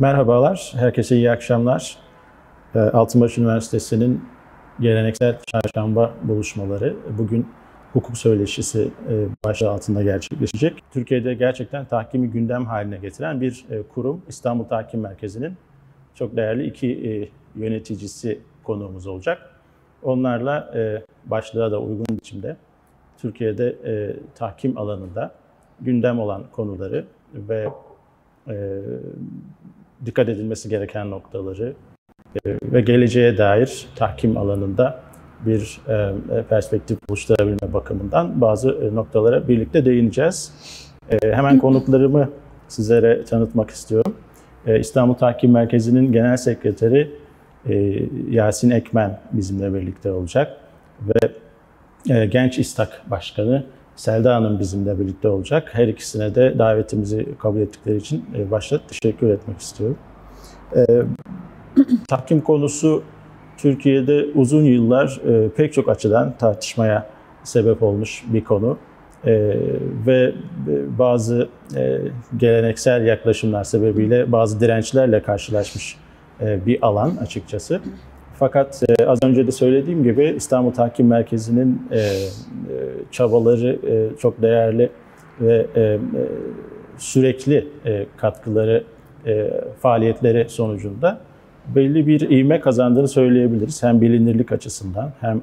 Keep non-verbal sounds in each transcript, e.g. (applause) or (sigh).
Merhabalar, herkese iyi akşamlar. Ee, Altınbaş Üniversitesi'nin geleneksel çarşamba buluşmaları bugün hukuk söyleşisi e, başlığı altında gerçekleşecek. Türkiye'de gerçekten tahkimi gündem haline getiren bir e, kurum İstanbul Tahkim Merkezi'nin çok değerli iki e, yöneticisi konuğumuz olacak. Onlarla başlığa da uygun biçimde Türkiye'de tahkim alanında gündem olan konuları ve dikkat edilmesi gereken noktaları ve geleceğe dair tahkim alanında bir e, perspektif oluşturabilme bakımından bazı e, noktalara birlikte değineceğiz. E, hemen konuklarımı sizlere tanıtmak istiyorum. İstanbul Tahkim Merkezi'nin Genel Sekreteri Yasin Ekmen bizimle birlikte olacak ve Genç İstak Başkanı Selda Hanım bizimle birlikte olacak. Her ikisine de davetimizi kabul ettikleri için başta teşekkür etmek istiyorum. (clears throat) Tahkim konusu Türkiye'de uzun yıllar e, pek çok açıdan tartışmaya sebep olmuş bir konu. E, ve bazı e, geleneksel yaklaşımlar sebebiyle bazı dirençlerle karşılaşmış e, bir alan açıkçası. Fakat e, az önce de söylediğim gibi İstanbul Tahkim Merkezi'nin e, e, çabaları e, çok değerli ve e, e, sürekli e, katkıları, e, faaliyetleri sonucunda belli bir ivme kazandığını söyleyebiliriz. Hem bilinirlik açısından hem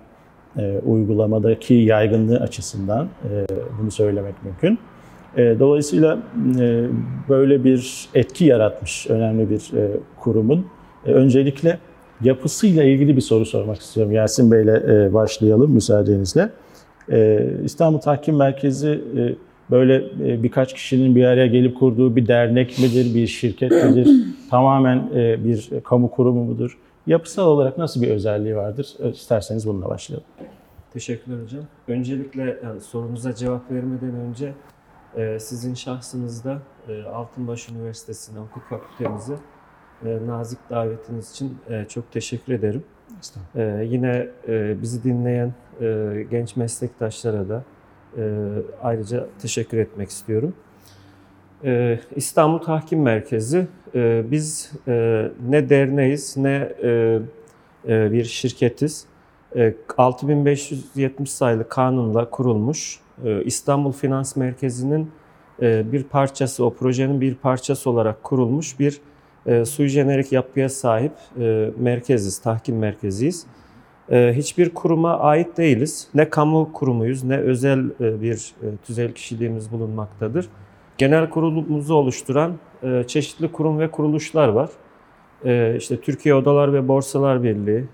e, uygulamadaki yaygınlığı açısından e, bunu söylemek mümkün. E, dolayısıyla e, böyle bir etki yaratmış önemli bir e, kurumun e, öncelikle yapısıyla ilgili bir soru sormak istiyorum. Yasin Bey'le e, başlayalım müsaadenizle. E, İstanbul Tahkim Merkezi e, böyle birkaç kişinin bir araya gelip kurduğu bir dernek midir, bir şirket midir, (clears throat) tamamen bir kamu kurumu mudur? Yapısal olarak nasıl bir özelliği vardır? İsterseniz bununla başlayalım. Teşekkürler hocam. Öncelikle yani sorunuza cevap vermeden önce sizin şahsınızda Altınbaş Üniversitesi'ne hukuk fakültemizi nazik davetiniz için çok teşekkür ederim. Yine bizi dinleyen genç meslektaşlara da e, ayrıca teşekkür etmek istiyorum. E, İstanbul Tahkim Merkezi, e, biz e, ne derneğiz ne e, e, bir şirketiz. E, 6570 sayılı kanunla kurulmuş e, İstanbul Finans Merkezi'nin e, bir parçası, o projenin bir parçası olarak kurulmuş bir e, sui jenerik yapıya sahip e, merkeziz, tahkim merkeziyiz. Ee, hiçbir kuruma ait değiliz. Ne kamu kurumuyuz ne özel e, bir e, tüzel kişiliğimiz bulunmaktadır. Genel kurulumuzu oluşturan e, çeşitli kurum ve kuruluşlar var. İşte Türkiye Odalar ve Borsalar Birliği,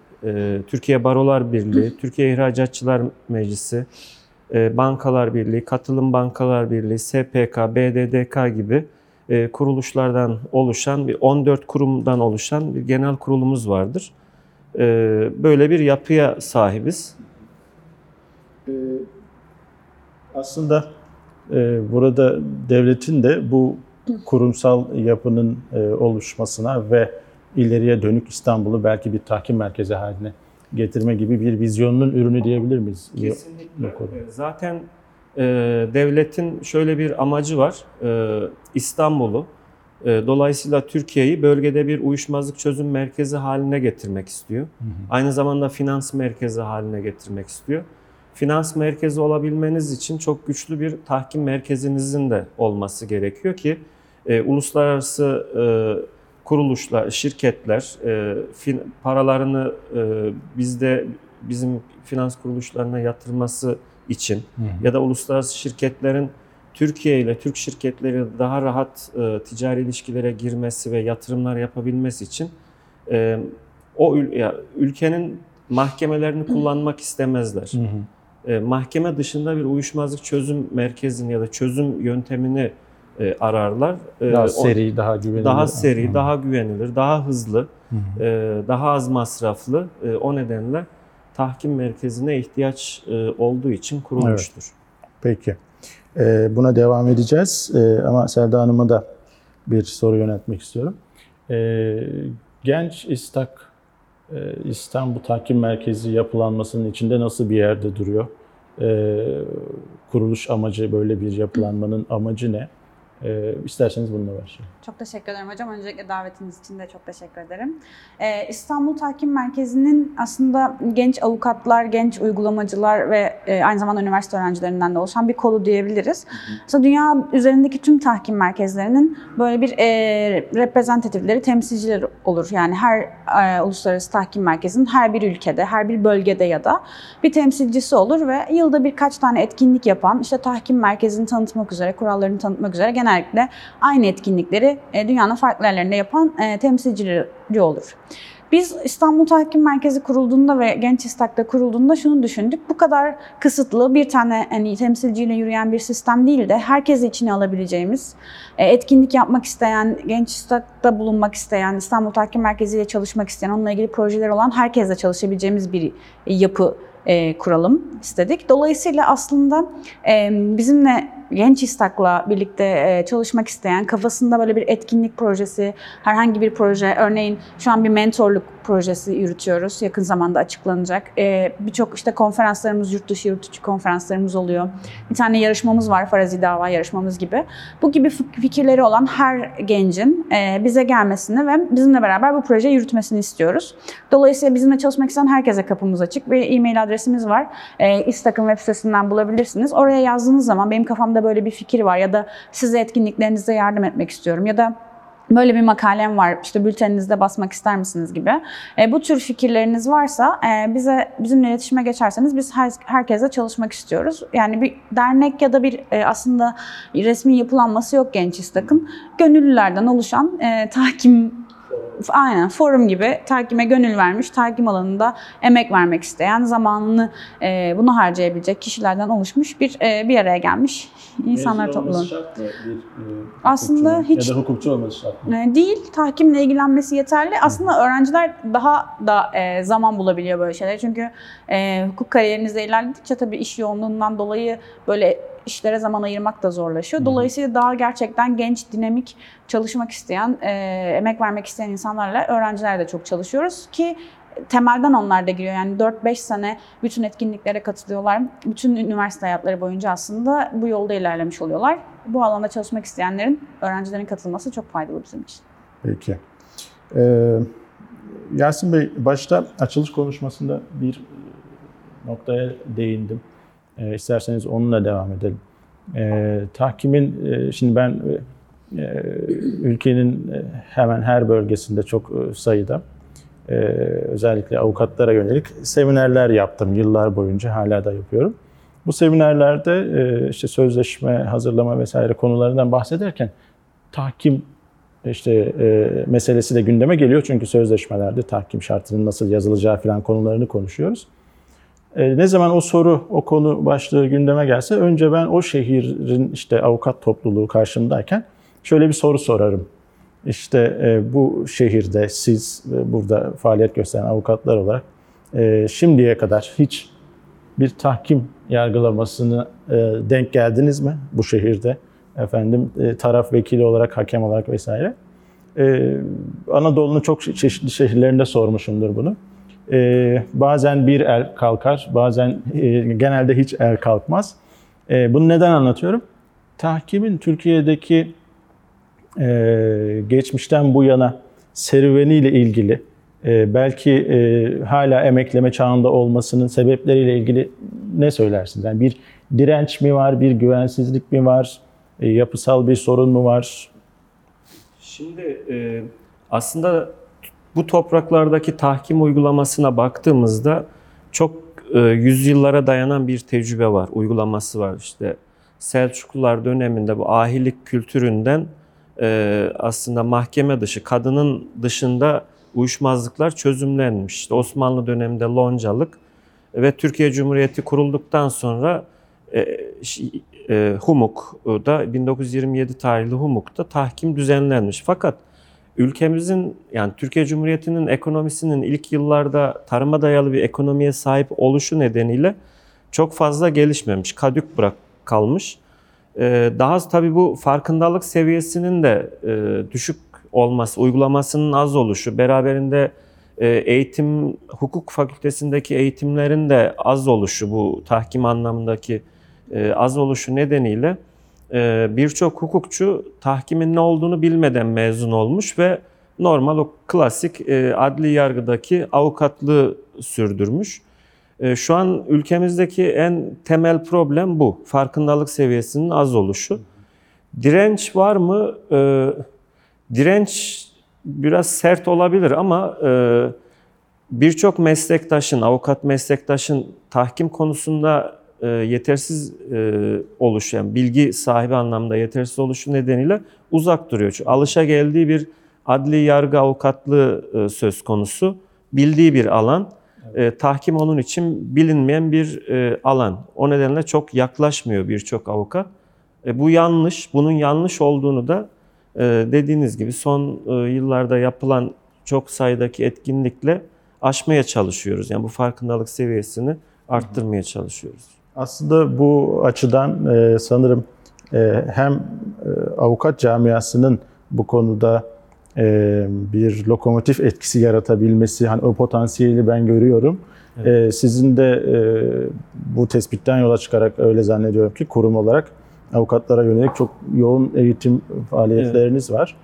Türkiye Barolar Birliği, (laughs) Türkiye İhracatçılar Meclisi, Bankalar Birliği, Katılım Bankalar Birliği, SPK, BDDK gibi kuruluşlardan oluşan bir 14 kurumdan oluşan bir genel kurulumuz vardır. Ee, böyle bir yapıya sahibiz. Ee, aslında e, burada devletin de bu kurumsal yapının e, oluşmasına ve ileriye dönük İstanbul'u belki bir tahkim merkezi haline getirme gibi bir vizyonun ürünü diyebilir miyiz? Kesinlikle. Zaten e, devletin şöyle bir amacı var. İstanbul'u ee, dolayısıyla Türkiye'yi bölgede bir uyuşmazlık çözüm merkezi haline getirmek istiyor. Hı hı. Aynı zamanda finans merkezi haline getirmek istiyor. Finans merkezi olabilmeniz için çok güçlü bir tahkim merkezinizin de olması gerekiyor ki e, uluslararası e, kuruluşlar, şirketler e, fin, paralarını e, bizde bizim finans kuruluşlarına yatırması için hı hı. ya da uluslararası şirketlerin Türkiye ile Türk şirketleri daha rahat e, ticari ilişkilere girmesi ve yatırımlar yapabilmesi için e, o ül, ya, ülkenin mahkemelerini kullanmak istemezler. Hı hı. E, mahkeme dışında bir uyuşmazlık çözüm merkezini ya da çözüm yöntemini e, ararlar. E, daha seri, o, daha güvenilir. Daha seri, hı. daha güvenilir, daha hızlı, hı hı. E, daha az masraflı. E, o nedenle tahkim merkezine ihtiyaç e, olduğu için kurulmuştur. Evet. Peki. Ee, buna devam edeceğiz ee, ama Selda Hanım'a da bir soru yöneltmek istiyorum. Ee, genç İstak e, İstanbul Tahkim Merkezi yapılanmasının içinde nasıl bir yerde duruyor? Kuruluş amacı, böyle bir yapılanmanın amacı ne? E, isterseniz bununla başlayalım. Çok teşekkür ederim hocam. Öncelikle davetiniz için de çok teşekkür ederim. Ee, İstanbul Tahkim Merkezi'nin aslında genç avukatlar, genç uygulamacılar ve e, aynı zamanda üniversite öğrencilerinden de oluşan bir kolu diyebiliriz. Aslında dünya üzerindeki tüm tahkim merkezlerinin böyle bir e, reprezentatifleri, temsilcileri olur. Yani her e, uluslararası tahkim merkezinin her bir ülkede, her bir bölgede ya da bir temsilcisi olur ve yılda birkaç tane etkinlik yapan, işte tahkim merkezini tanıtmak üzere, kurallarını tanıtmak üzere genellikle aynı etkinlikleri e, dünyanın farklı yerlerinde yapan e, temsilcileri olur. Biz İstanbul Tahkim Merkezi kurulduğunda ve Genç İstak'ta kurulduğunda şunu düşündük. Bu kadar kısıtlı bir tane hani temsilciyle yürüyen bir sistem değil de herkesi içine alabileceğimiz, e, etkinlik yapmak isteyen, Genç İstak'ta bulunmak isteyen, İstanbul Tahkim Merkezi ile çalışmak isteyen, onunla ilgili projeler olan herkesle çalışabileceğimiz bir yapı e, kuralım istedik. Dolayısıyla aslında e, bizimle genç İstak'la birlikte e, çalışmak isteyen, kafasında böyle bir etkinlik projesi, herhangi bir proje, örneğin şu an bir mentorluk projesi yürütüyoruz. Yakın zamanda açıklanacak. E, Birçok işte konferanslarımız, yurt dışı yurt içi konferanslarımız oluyor. Bir tane yarışmamız var, Farazi Dava yarışmamız gibi. Bu gibi fikirleri olan her gencin e, bize gelmesini ve bizimle beraber bu projeyi yürütmesini istiyoruz. Dolayısıyla bizimle çalışmak isteyen herkese kapımız açık. Bir e-mail adresimiz var. E, İstak'ın web sitesinden bulabilirsiniz. Oraya yazdığınız zaman benim kafamda böyle bir fikir var ya da size etkinliklerinize yardım etmek istiyorum ya da Böyle bir makalem var, işte bülteninizde basmak ister misiniz gibi. E, bu tür fikirleriniz varsa e, bize bizimle iletişime geçerseniz biz her, herkese çalışmak istiyoruz. Yani bir dernek ya da bir e, aslında resmi yapılanması yok Genç İstak'ın. Gönüllülerden oluşan e, (laughs) tahkim aynen forum gibi takime gönül vermiş, takim alanında emek vermek isteyen, zamanını e, bunu harcayabilecek kişilerden oluşmuş bir e, bir araya gelmiş insanlar topluluğu. E, Aslında hiç ya da hukukçu olması şart mı? e, değil, tahkimle ilgilenmesi yeterli. Aslında öğrenciler daha da e, zaman bulabiliyor böyle şeyler. Çünkü e, hukuk kariyerinizde ilerledikçe tabii iş yoğunluğundan dolayı böyle işlere zaman ayırmak da zorlaşıyor. Dolayısıyla daha gerçekten genç, dinamik, çalışmak isteyen, e, emek vermek isteyen insanlarla öğrencilerle çok çalışıyoruz ki temelden onlar da giriyor. Yani 4-5 sene bütün etkinliklere katılıyorlar. Bütün üniversite hayatları boyunca aslında bu yolda ilerlemiş oluyorlar. Bu alanda çalışmak isteyenlerin, öğrencilerin katılması çok faydalı bizim için. Peki. Ee, Yasin Bey, başta açılış konuşmasında bir noktaya değindim. E, isterseniz onunla devam edelim. E, tahkimin, e, şimdi ben e, ülkenin hemen her bölgesinde çok sayıda e, özellikle avukatlara yönelik seminerler yaptım yıllar boyunca hala da yapıyorum. Bu seminerlerde e, işte sözleşme hazırlama vesaire konularından bahsederken tahkim işte e, meselesi de gündeme geliyor çünkü sözleşmelerde tahkim şartının nasıl yazılacağı falan konularını konuşuyoruz. E, ne zaman o soru, o konu başlığı gündeme gelse önce ben o şehrin işte avukat topluluğu karşımdayken şöyle bir soru sorarım. İşte e, bu şehirde siz e, burada faaliyet gösteren avukatlar olarak e, şimdiye kadar hiç bir tahkim yargılamasını denk geldiniz mi bu şehirde? Efendim taraf vekili olarak, hakem olarak vesaire. Anadolu'nun çok çeşitli şehirlerinde sormuşumdur bunu. E, bazen bir el kalkar, bazen e, genelde hiç el kalkmaz. E, bunu neden anlatıyorum? Tahkimin Türkiye'deki e, geçmişten bu yana serüveniyle ilgili e, belki e, hala emekleme çağında olmasının sebepleriyle ilgili ne söylersiniz? Yani bir direnç mi var, bir güvensizlik mi var, e, yapısal bir sorun mu var? Şimdi e, aslında bu topraklardaki tahkim uygulamasına baktığımızda çok e, yüzyıllara dayanan bir tecrübe var, uygulaması var. İşte Selçuklular döneminde bu ahilik kültüründen e, aslında mahkeme dışı, kadının dışında uyuşmazlıklar çözümlenmiş. İşte Osmanlı döneminde loncalık ve Türkiye Cumhuriyeti kurulduktan sonra e, e, Humuk'da 1927 tarihli Humuk'ta tahkim düzenlenmiş. Fakat ülkemizin yani Türkiye Cumhuriyeti'nin ekonomisinin ilk yıllarda tarıma dayalı bir ekonomiye sahip oluşu nedeniyle çok fazla gelişmemiş, kadük bırak kalmış. Ee, daha tabii bu farkındalık seviyesinin de e, düşük olması, uygulamasının az oluşu, beraberinde e, eğitim, hukuk fakültesindeki eğitimlerin de az oluşu, bu tahkim anlamındaki e, az oluşu nedeniyle birçok hukukçu tahkimin ne olduğunu bilmeden mezun olmuş ve normal o klasik e, adli yargıdaki avukatlığı sürdürmüş. E, şu an ülkemizdeki en temel problem bu. Farkındalık seviyesinin az oluşu. Direnç var mı? E, direnç biraz sert olabilir ama e, birçok meslektaşın, avukat meslektaşın tahkim konusunda e, yetersiz e, oluşu, yani bilgi sahibi anlamda yetersiz oluşu nedeniyle uzak duruyor. Çünkü alışa geldiği bir adli yargı avukatlığı e, söz konusu. Bildiği bir alan. Evet. E, tahkim onun için bilinmeyen bir e, alan. O nedenle çok yaklaşmıyor birçok avukat. E, bu yanlış. Bunun yanlış olduğunu da e, dediğiniz gibi son e, yıllarda yapılan çok sayıdaki etkinlikle aşmaya çalışıyoruz. Yani bu farkındalık seviyesini arttırmaya çalışıyoruz. Aslında bu açıdan e, sanırım e, hem e, avukat camiasının bu konuda e, bir lokomotif etkisi yaratabilmesi, hani o potansiyeli ben görüyorum. Evet. E, sizin de e, bu tespitten yola çıkarak öyle zannediyorum ki kurum olarak avukatlara yönelik çok yoğun eğitim faaliyetleriniz evet. var.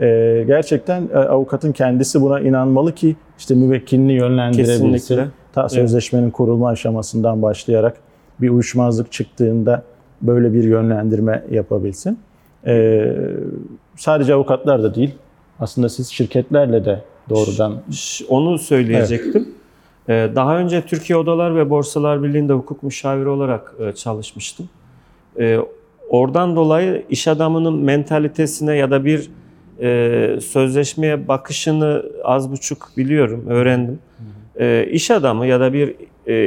E, gerçekten e, avukatın kendisi buna inanmalı ki işte müvekkilini yönlendirebilsin. Kesinlikle. Ta sözleşmenin evet. kurulma aşamasından başlayarak bir uyuşmazlık çıktığında böyle bir yönlendirme yapabilsin. Ee, sadece avukatlar da değil, aslında siz şirketlerle de doğrudan... Onu söyleyecektim. Evet. Daha önce Türkiye Odalar ve Borsalar Birliği'nde hukuk müşaviri olarak e, çalışmıştım. E, oradan dolayı iş adamının mentalitesine ya da bir e, sözleşmeye bakışını az buçuk biliyorum, öğrendim. İş adamı ya da bir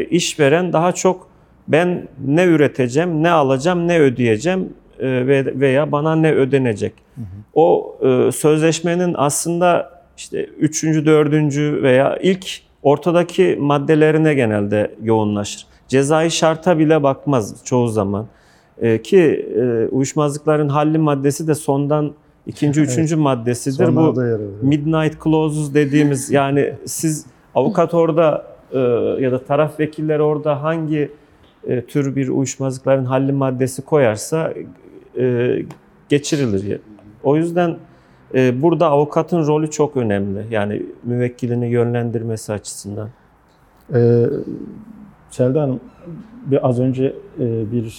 işveren daha çok ben ne üreteceğim, ne alacağım, ne ödeyeceğim veya bana ne ödenecek. Hı hı. O sözleşmenin aslında işte üçüncü, dördüncü veya ilk ortadaki maddelerine genelde yoğunlaşır. Cezai şarta bile bakmaz çoğu zaman. ki uyuşmazlıkların halli maddesi de sondan ikinci, (laughs) üçüncü evet. maddesidir. Bu midnight clauses dediğimiz yani siz avukat orada ya da taraf vekiller orada hangi tür bir uyuşmazlıkların halli maddesi koyarsa geçirilir. O yüzden e, burada avukatın rolü çok önemli. Yani müvekkilini yönlendirmesi açısından. Ee, Selda Hanım, bir az önce e, bir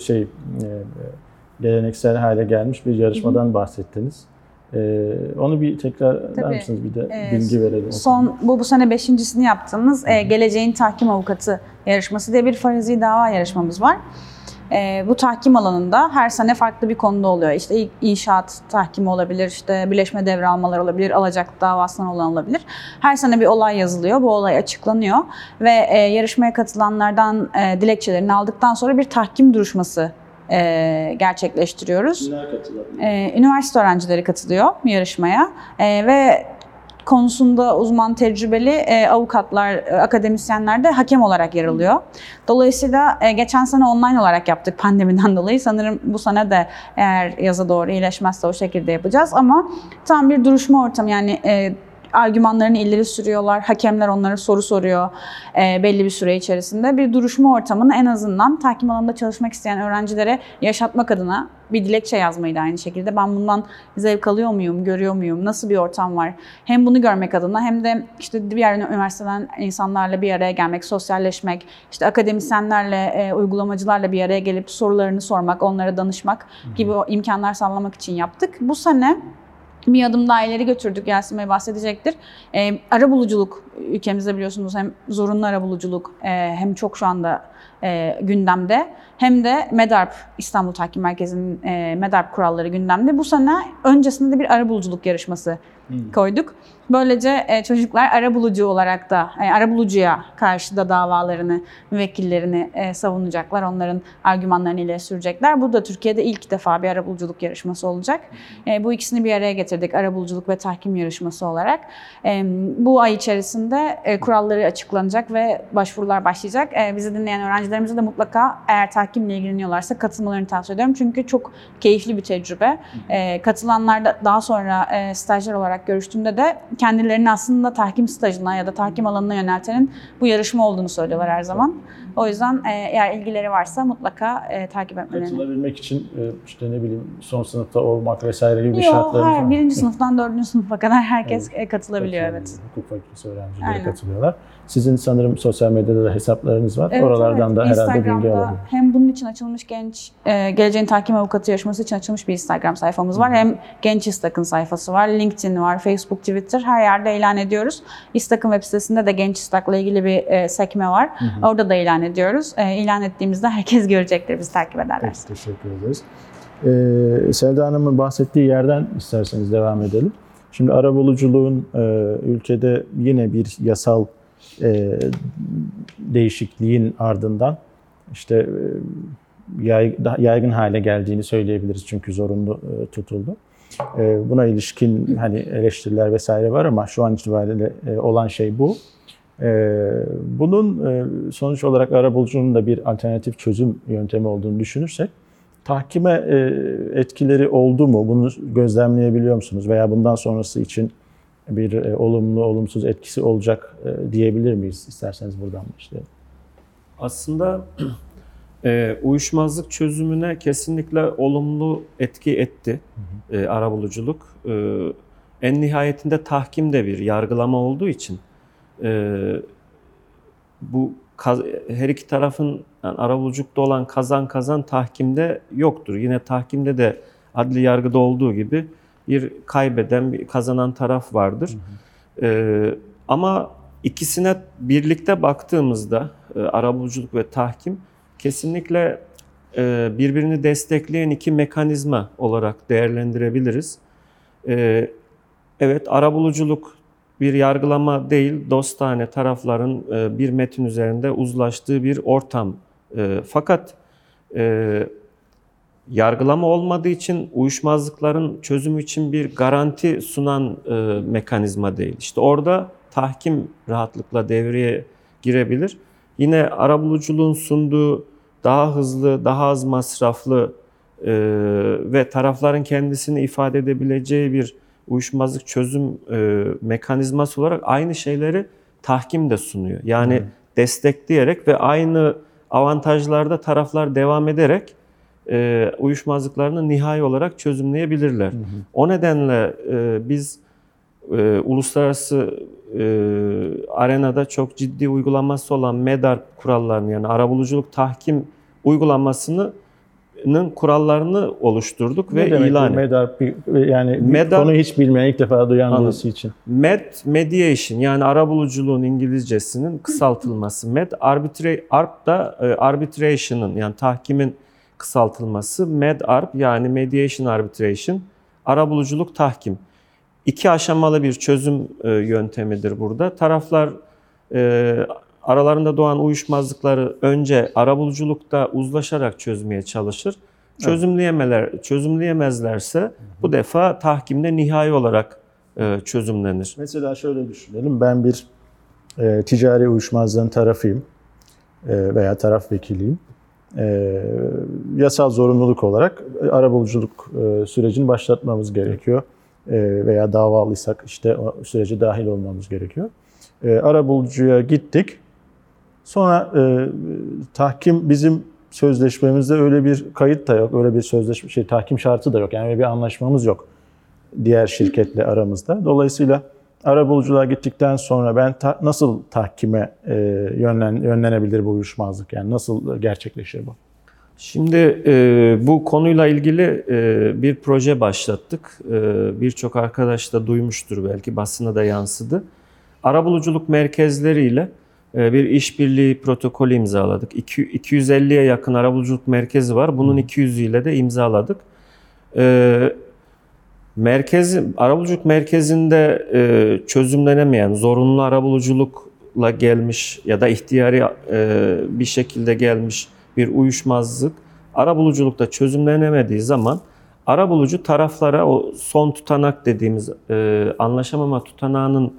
şey e, geleneksel hale gelmiş bir yarışmadan bahsettiniz. Ee, onu bir tekrar eder misiniz? Bir de ee, bilgi verelim. Son bu bu sene beşincisini yaptığımız e, Geleceğin Tahkim Avukatı yarışması diye bir farazi dava yarışmamız var. E, bu tahkim alanında her sene farklı bir konuda oluyor. İşte inşaat tahkimi olabilir, işte birleşme devralmalar olabilir, alacak davasından olan olabilir. Her sene bir olay yazılıyor, bu olay açıklanıyor ve e, yarışmaya katılanlardan e, dilekçelerini aldıktan sonra bir tahkim duruşması e, gerçekleştiriyoruz. Kimler katılıyor? E, üniversite öğrencileri katılıyor yarışmaya e, ve konusunda uzman tecrübeli e, avukatlar, e, akademisyenler de hakem olarak yer alıyor. Dolayısıyla e, geçen sene online olarak yaptık pandemiden (laughs) dolayı. Sanırım bu sene de eğer yaza doğru iyileşmezse o şekilde yapacağız ama tam bir duruşma ortamı yani e, argümanlarını ileri sürüyorlar. Hakemler onlara soru soruyor e, belli bir süre içerisinde. Bir duruşma ortamını en azından tahkim alanında çalışmak isteyen öğrencilere yaşatmak adına bir dilekçe yazmayı da aynı şekilde. Ben bundan zevk alıyor muyum, görüyor muyum, nasıl bir ortam var? Hem bunu görmek adına hem de işte diğer üniversiteden insanlarla bir araya gelmek, sosyalleşmek, işte akademisyenlerle, e, uygulamacılarla bir araya gelip sorularını sormak, onlara danışmak gibi o imkanlar sağlamak için yaptık. Bu sene bir adım daha ileri götürdük. Yasin Bey bahsedecektir. E, ara buluculuk ülkemizde biliyorsunuz hem zorunlu ara buluculuk e, hem çok şu anda e, gündemde hem de MEDARP İstanbul Tahkim Merkezi'nin e, MEDARP kuralları gündemde. Bu sene öncesinde de bir ara buluculuk yarışması hmm. koyduk. Böylece e, çocuklar ara bulucu olarak da e, ara bulucuya karşı da davalarını, müvekkillerini e, savunacaklar. Onların argümanlarını ileri sürecekler. Bu da Türkiye'de ilk defa bir ara buluculuk yarışması olacak. E, bu ikisini bir araya getirdik. Ara buluculuk ve tahkim yarışması olarak. E, bu ay içerisinde e, kuralları açıklanacak ve başvurular başlayacak. E, bizi dinleyen öğrencilerimize de mutlaka eğer tahkimle ilgileniyorlarsa katılmalarını tavsiye ediyorum. Çünkü çok keyifli bir tecrübe. E, katılanlar da daha sonra e, stajyer olarak görüştüğümde de kendilerini aslında tahkim stajına ya da tahkim alanına yöneltenin bu yarışma olduğunu söylüyorlar her zaman. O yüzden e, eğer ilgileri varsa mutlaka e, takip etmelerini. Katılabilmek için e, işte ne bileyim son sınıfta olmak vesaire gibi bir Yok, şartları hayır. var mı? Birinci sınıftan dördüncü sınıfa kadar herkes e, katılabiliyor evet. Hukuk fakültesi öğrencileri Aynen. katılıyorlar. Sizin sanırım sosyal medyada da hesaplarınız var. Evet, Oralardan evet. da herhalde bilgi alabilir. Hem bunun için açılmış genç, e, geleceğin tahkim avukatı yarışması için açılmış bir Instagram sayfamız var. Hem Genç İstak'ın sayfası var, LinkedIn var, Facebook, Twitter her yerde ilan ediyoruz. İstak'ın web sitesinde de Genç İstak'la ilgili bir e, sekme var. Orada da ilan ediyoruz. E, ilan ettiğimizde herkes görecektir bizi takip ederlerse. Peki, teşekkür ederiz. Ee, Selda Hanım'ın bahsettiği yerden isterseniz devam edelim. Şimdi arabuluculuğun e, ülkede yine bir yasal e, değişikliğin ardından işte e, yaygın hale geldiğini söyleyebiliriz çünkü zorunlu e, tutuldu. E, buna ilişkin hani eleştiriler vesaire var ama şu an itibariyle e, olan şey bu. E, bunun e, sonuç olarak arabulucunun da bir alternatif çözüm yöntemi olduğunu düşünürsek tahkime e, etkileri oldu mu? Bunu gözlemleyebiliyor musunuz? Veya bundan sonrası için bir e, olumlu, olumsuz etkisi olacak diyebilir miyiz? İsterseniz buradan başlayalım. Aslında e, uyuşmazlık çözümüne kesinlikle olumlu etki etti e, arabuluculuk. E, en nihayetinde tahkim de bir yargılama olduğu için e, bu kaz- her iki tarafın yani arabuluculukta olan kazan kazan tahkimde yoktur. Yine tahkimde de adli yargıda olduğu gibi bir kaybeden, bir kazanan taraf vardır. E, ama ikisine birlikte baktığımızda e, arabuluculuk ve tahkim kesinlikle e, birbirini destekleyen iki mekanizma olarak değerlendirebiliriz. E, evet arabuluculuk bir yargılama değil, dostane tarafların e, bir metin üzerinde uzlaştığı bir ortam. E, fakat e, yargılama olmadığı için uyuşmazlıkların çözümü için bir garanti sunan mekanizma değil. İşte orada tahkim rahatlıkla devreye girebilir. Yine arabuluculuğun sunduğu daha hızlı, daha az masraflı ve tarafların kendisini ifade edebileceği bir uyuşmazlık çözüm e, mekanizması olarak aynı şeyleri tahkim de sunuyor. Yani destekleyerek ve aynı avantajlarda taraflar devam ederek e, uyuşmazlıklarını nihai olarak çözümleyebilirler. O nedenle e, biz e, uluslararası e, arenada çok ciddi uygulaması olan MEDAR kurallarını yani arabuluculuk tahkim uygulamasının kurallarını oluşturduk Ne ve demek ilan ettik. medar? Yani Medar- konu hiç bilmeyen, ilk defa duyan Anladım. birisi için. MED mediation yani arabuluculuğun İngilizcesinin kısaltılması. MED arbitre ARP da e, arbitration'ın yani tahkimin kısaltılması. MED ARP yani mediation arbitration arabuluculuk tahkim. İki aşamalı bir çözüm e, yöntemidir burada. Taraflar e, aralarında doğan uyuşmazlıkları önce arabuluculukta uzlaşarak çözmeye çalışır. Çözümleyemeler, çözümleyemezlerse bu defa tahkimde nihai olarak e, çözümlenir. Mesela şöyle düşünelim. Ben bir e, ticari uyuşmazlığın tarafıyım e, veya taraf vekiliyim. E, yasal zorunluluk olarak arabuluculuk e, sürecini başlatmamız gerekiyor. E, veya davalıysak işte o sürece dahil olmamız gerekiyor. E, arabulucuya gittik. Sonra e, tahkim bizim sözleşmemizde öyle bir kayıt da yok. Öyle bir sözleşme şey tahkim şartı da yok. Yani öyle bir anlaşmamız yok diğer şirketle aramızda. Dolayısıyla arabuluculuğa gittikten sonra ben ta- nasıl tahkime e, yönlen, yönlenebilir bu uyuşmazlık? Yani nasıl gerçekleşir bu? Şimdi e, bu konuyla ilgili e, bir proje başlattık. E, Birçok arkadaş da duymuştur belki basına da yansıdı. Arabuluculuk merkezleriyle e, bir işbirliği protokolü imzaladık. İki- 250'ye yakın arabuluculuk merkezi var. Bunun 200'ü ile de imzaladık. E, merkezi, arabuluculuk merkezinde e, çözümlenemeyen zorunlu arabuluculukla gelmiş ya da ihtiyari e, bir şekilde gelmiş bir uyuşmazlık arabuluculukta çözümlenemediği zaman arabulucu taraflara o son tutanak dediğimiz e, anlaşamama tutanağının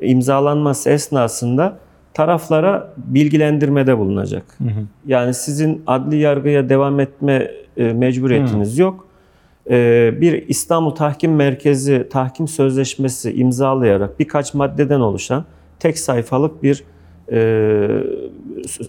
imzalanması esnasında taraflara bilgilendirmede bulunacak. Hı hı. Yani sizin adli yargıya devam etme e, mecburiyetiniz hı. yok. E, bir İstanbul Tahkim Merkezi tahkim sözleşmesi imzalayarak birkaç maddeden oluşan tek sayfalık bir e,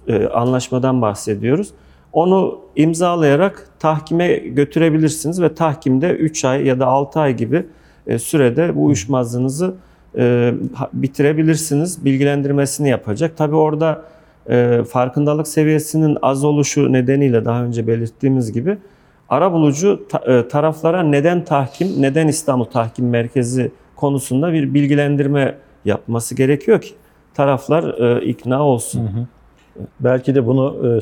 e, anlaşmadan bahsediyoruz. Onu imzalayarak tahkime götürebilirsiniz ve tahkimde 3 ay ya da 6 ay gibi e, sürede bu uyuşmazlığınızı e, bitirebilirsiniz. Bilgilendirmesini yapacak. Tabi orada e, farkındalık seviyesinin az oluşu nedeniyle daha önce belirttiğimiz gibi arabulucu taraflara neden tahkim, neden İstanbul Tahkim Merkezi konusunda bir bilgilendirme yapması gerekiyor ki taraflar ikna olsun. Hı hı. Belki de bunu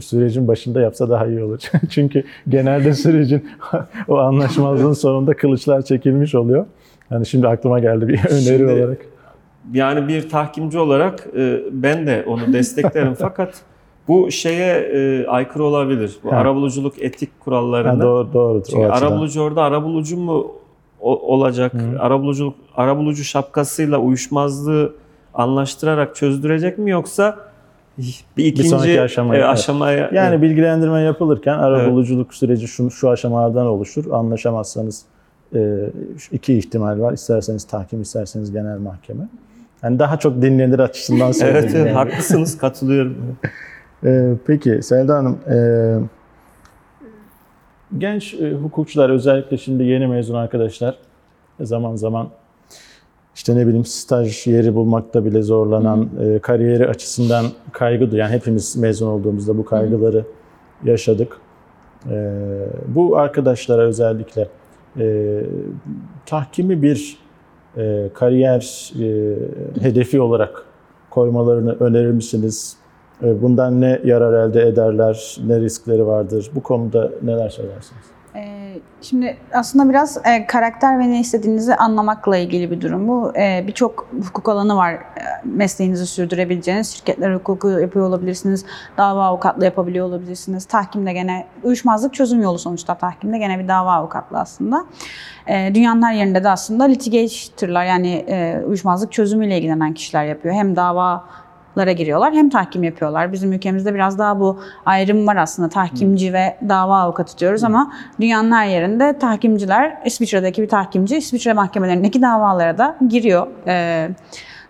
sürecin başında yapsa daha iyi olur. (laughs) Çünkü genelde sürecin (laughs) o anlaşmazlığın sonunda kılıçlar çekilmiş oluyor. Yani şimdi aklıma geldi bir (laughs) öneri şimdi, olarak. Yani bir tahkimci olarak e, ben de onu desteklerim (laughs) fakat bu şeye e, aykırı olabilir. Bu ha. arabuluculuk etik kurallarına. Ha, doğru, doğrudur. Çünkü arabulucu orada arabulucu mu olacak? Hı. Arabuluculuk arabulucu şapkasıyla uyuşmazlığı anlaştırarak çözdürecek mi yoksa bir ikinci bir aşamaya, aşamaya yani evet. bilgilendirme yapılırken arabuluculuk evet. süreci şu, şu aşamalardan oluşur. Anlaşamazsanız e, iki ihtimal var. İsterseniz tahkim, isterseniz genel mahkeme. Yani daha çok dinlenir açısından söyleyeyim. evet, evet haklısınız, katılıyorum. e, peki Selda Hanım, e, genç e, hukukçular özellikle şimdi yeni mezun arkadaşlar zaman zaman işte ne bileyim staj yeri bulmakta bile zorlanan, e, kariyeri açısından kaygı duyan, hepimiz mezun olduğumuzda bu kaygıları hı hı. yaşadık. E, bu arkadaşlara özellikle e, tahkimi bir e, kariyer e, hedefi olarak koymalarını önerir misiniz? E, bundan ne yarar elde ederler, ne riskleri vardır? Bu konuda neler söylersiniz? Ee, şimdi aslında biraz e, karakter ve ne istediğinizi anlamakla ilgili bir durum bu. E, Birçok hukuk alanı var e, mesleğinizi sürdürebileceğiniz. Şirketler hukuku yapıyor olabilirsiniz, dava avukatlığı yapabiliyor olabilirsiniz. Tahkimde gene uyuşmazlık çözüm yolu sonuçta tahkimde gene bir dava avukatlığı aslında. E, dünyanın her yerinde de aslında litigator'lar yani e, uyuşmazlık çözümüyle ilgilenen kişiler yapıyor. Hem dava lara giriyorlar hem tahkim yapıyorlar. Bizim ülkemizde biraz daha bu ayrım var aslında tahkimci ve dava avukatı diyoruz ama dünyanın her yerinde tahkimciler İsviçre'deki bir tahkimci İsviçre mahkemelerindeki davalara da giriyor. Ee,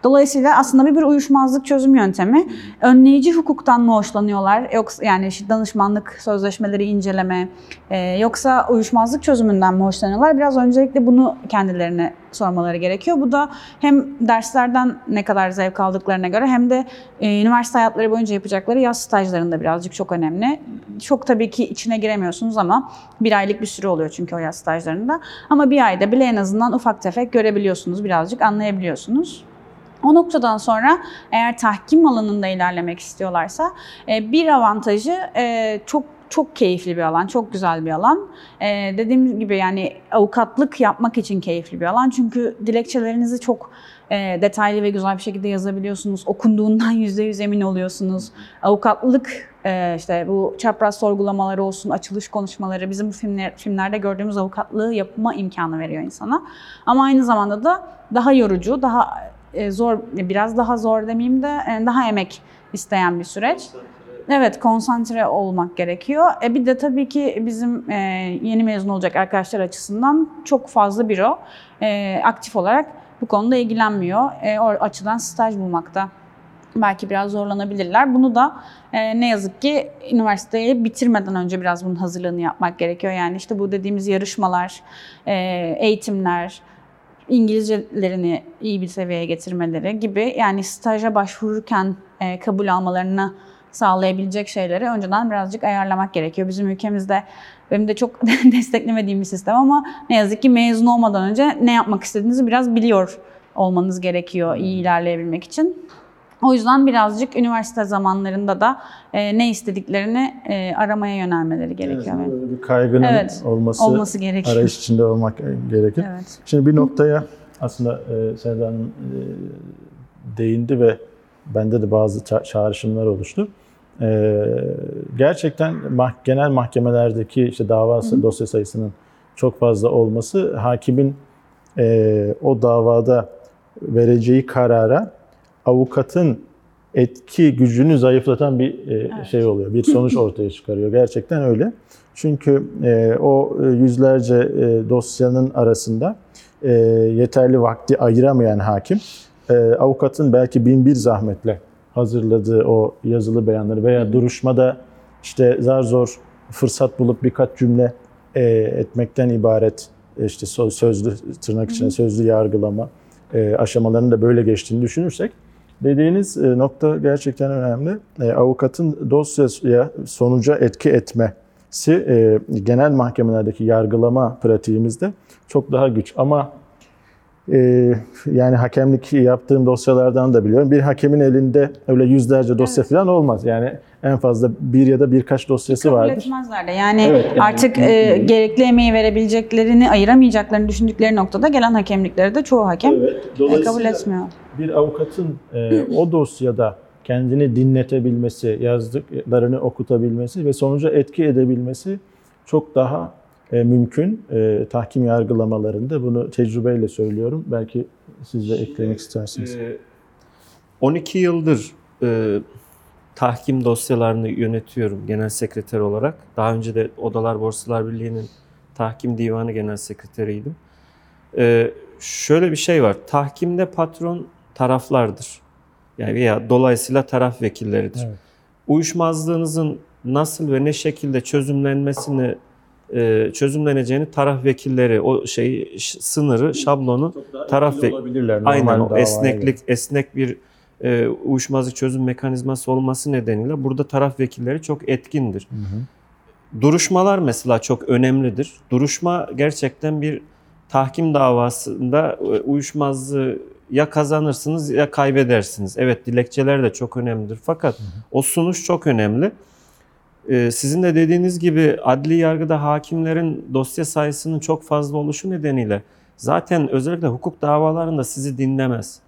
Dolayısıyla aslında bir, bir uyuşmazlık çözüm yöntemi. Önleyici hukuktan mı hoşlanıyorlar? Yoksa yani danışmanlık sözleşmeleri inceleme e, yoksa uyuşmazlık çözümünden mi hoşlanıyorlar? Biraz öncelikle bunu kendilerine sormaları gerekiyor. Bu da hem derslerden ne kadar zevk aldıklarına göre hem de e, üniversite hayatları boyunca yapacakları yaz stajlarında birazcık çok önemli. Çok tabii ki içine giremiyorsunuz ama bir aylık bir süre oluyor çünkü o yaz stajlarında. Ama bir ayda bile en azından ufak tefek görebiliyorsunuz, birazcık anlayabiliyorsunuz. O noktadan sonra eğer tahkim alanında ilerlemek istiyorlarsa e, bir avantajı e, çok çok keyifli bir alan, çok güzel bir alan. Ee, dediğim gibi yani avukatlık yapmak için keyifli bir alan. Çünkü dilekçelerinizi çok e, detaylı ve güzel bir şekilde yazabiliyorsunuz. Okunduğundan (laughs) yüzde yüz emin oluyorsunuz. Avukatlık e, işte bu çapraz sorgulamaları olsun, açılış konuşmaları bizim bu filmler, filmlerde gördüğümüz avukatlığı yapma imkanı veriyor insana. Ama aynı zamanda da daha yorucu, daha zor, biraz daha zor demeyeyim de e, daha emek isteyen bir süreç. Evet, konsantre olmak gerekiyor. E bir de tabii ki bizim e, yeni mezun olacak arkadaşlar açısından çok fazla büro e, aktif olarak bu konuda ilgilenmiyor. E, o açıdan staj bulmakta belki biraz zorlanabilirler. Bunu da e, ne yazık ki üniversiteyi bitirmeden önce biraz bunun hazırlığını yapmak gerekiyor. Yani işte bu dediğimiz yarışmalar, e, eğitimler, İngilizcelerini iyi bir seviyeye getirmeleri gibi yani staja başvururken e, kabul almalarını sağlayabilecek şeyleri önceden birazcık ayarlamak gerekiyor. Bizim ülkemizde benim de çok (laughs) desteklemediğim bir sistem ama ne yazık ki mezun olmadan önce ne yapmak istediğinizi biraz biliyor olmanız gerekiyor iyi ilerleyebilmek için. O yüzden birazcık üniversite zamanlarında da e, ne istediklerini e, aramaya yönelmeleri gerekiyor. Evet, böyle bir kaygının evet, olması, olması gerekiyor. arayış içinde olmak gerekir. Evet. Şimdi bir noktaya aslında e, Hanım e, değindi ve bende de bazı ça- çağrışımlar oluştu. E, gerçekten mah- genel mahkemelerdeki işte dava Hı-hı. dosya sayısının çok fazla olması hakimin e, o davada vereceği karara avukatın etki gücünü zayıflatan bir e, evet. şey oluyor. Bir sonuç ortaya çıkarıyor. Gerçekten öyle. Çünkü e, o yüzlerce e, dosyanın arasında yeterli vakti ayıramayan hakim avukatın belki bin bir zahmetle hazırladığı o yazılı beyanları veya duruşmada işte zar zor fırsat bulup birkaç cümle etmekten ibaret işte sözlü tırnak içinde sözlü yargılama aşamalarının da böyle geçtiğini düşünürsek dediğiniz e, nokta gerçekten önemli. E, avukatın dosyaya sonuca etki etmesi e, genel mahkemelerdeki yargılama pratiğimizde çok daha güç ama yani hakemlik yaptığım dosyalardan da biliyorum. Bir hakemin elinde öyle yüzlerce dosya evet. falan olmaz. Yani en fazla bir ya da birkaç dosyası Kabul vardır. etmezler de. Yani, evet, yani artık e, gerekli emeği verebileceklerini ayıramayacaklarını düşündükleri noktada gelen hakemlikleri de çoğu hakem evet, kabul etmiyor. Bir avukatın e, o dosyada kendini dinletebilmesi, yazdıklarını okutabilmesi ve sonuca etki edebilmesi çok daha e, mümkün. E, tahkim yargılamalarında bunu tecrübeyle söylüyorum. Belki siz de eklemek istersiniz. 12 e, yıldır e, tahkim dosyalarını yönetiyorum genel sekreter olarak. Daha önce de Odalar Borsalar Birliği'nin tahkim divanı genel sekreteriydim. E, şöyle bir şey var. Tahkimde patron taraflardır. Yani veya dolayısıyla taraf vekilleridir. Evet. Uyuşmazlığınızın nasıl ve ne şekilde çözümlenmesini e, çözümleneceğini taraf vekilleri o şey sınırı şablonu taraf ve aynen o esneklik esnek bir e, uyuşmazlık çözüm mekanizması olması nedeniyle burada taraf vekilleri çok etkindir. Hı hı. Duruşmalar mesela çok önemlidir. Duruşma gerçekten bir tahkim davasında e, uyuşmazlığı ya kazanırsınız ya kaybedersiniz. Evet dilekçeler de çok önemlidir. Fakat hı hı. o sunuş çok önemli. Ee, sizin de dediğiniz gibi adli yargıda hakimlerin dosya sayısının çok fazla oluşu nedeniyle zaten özellikle hukuk davalarında sizi dinlemez.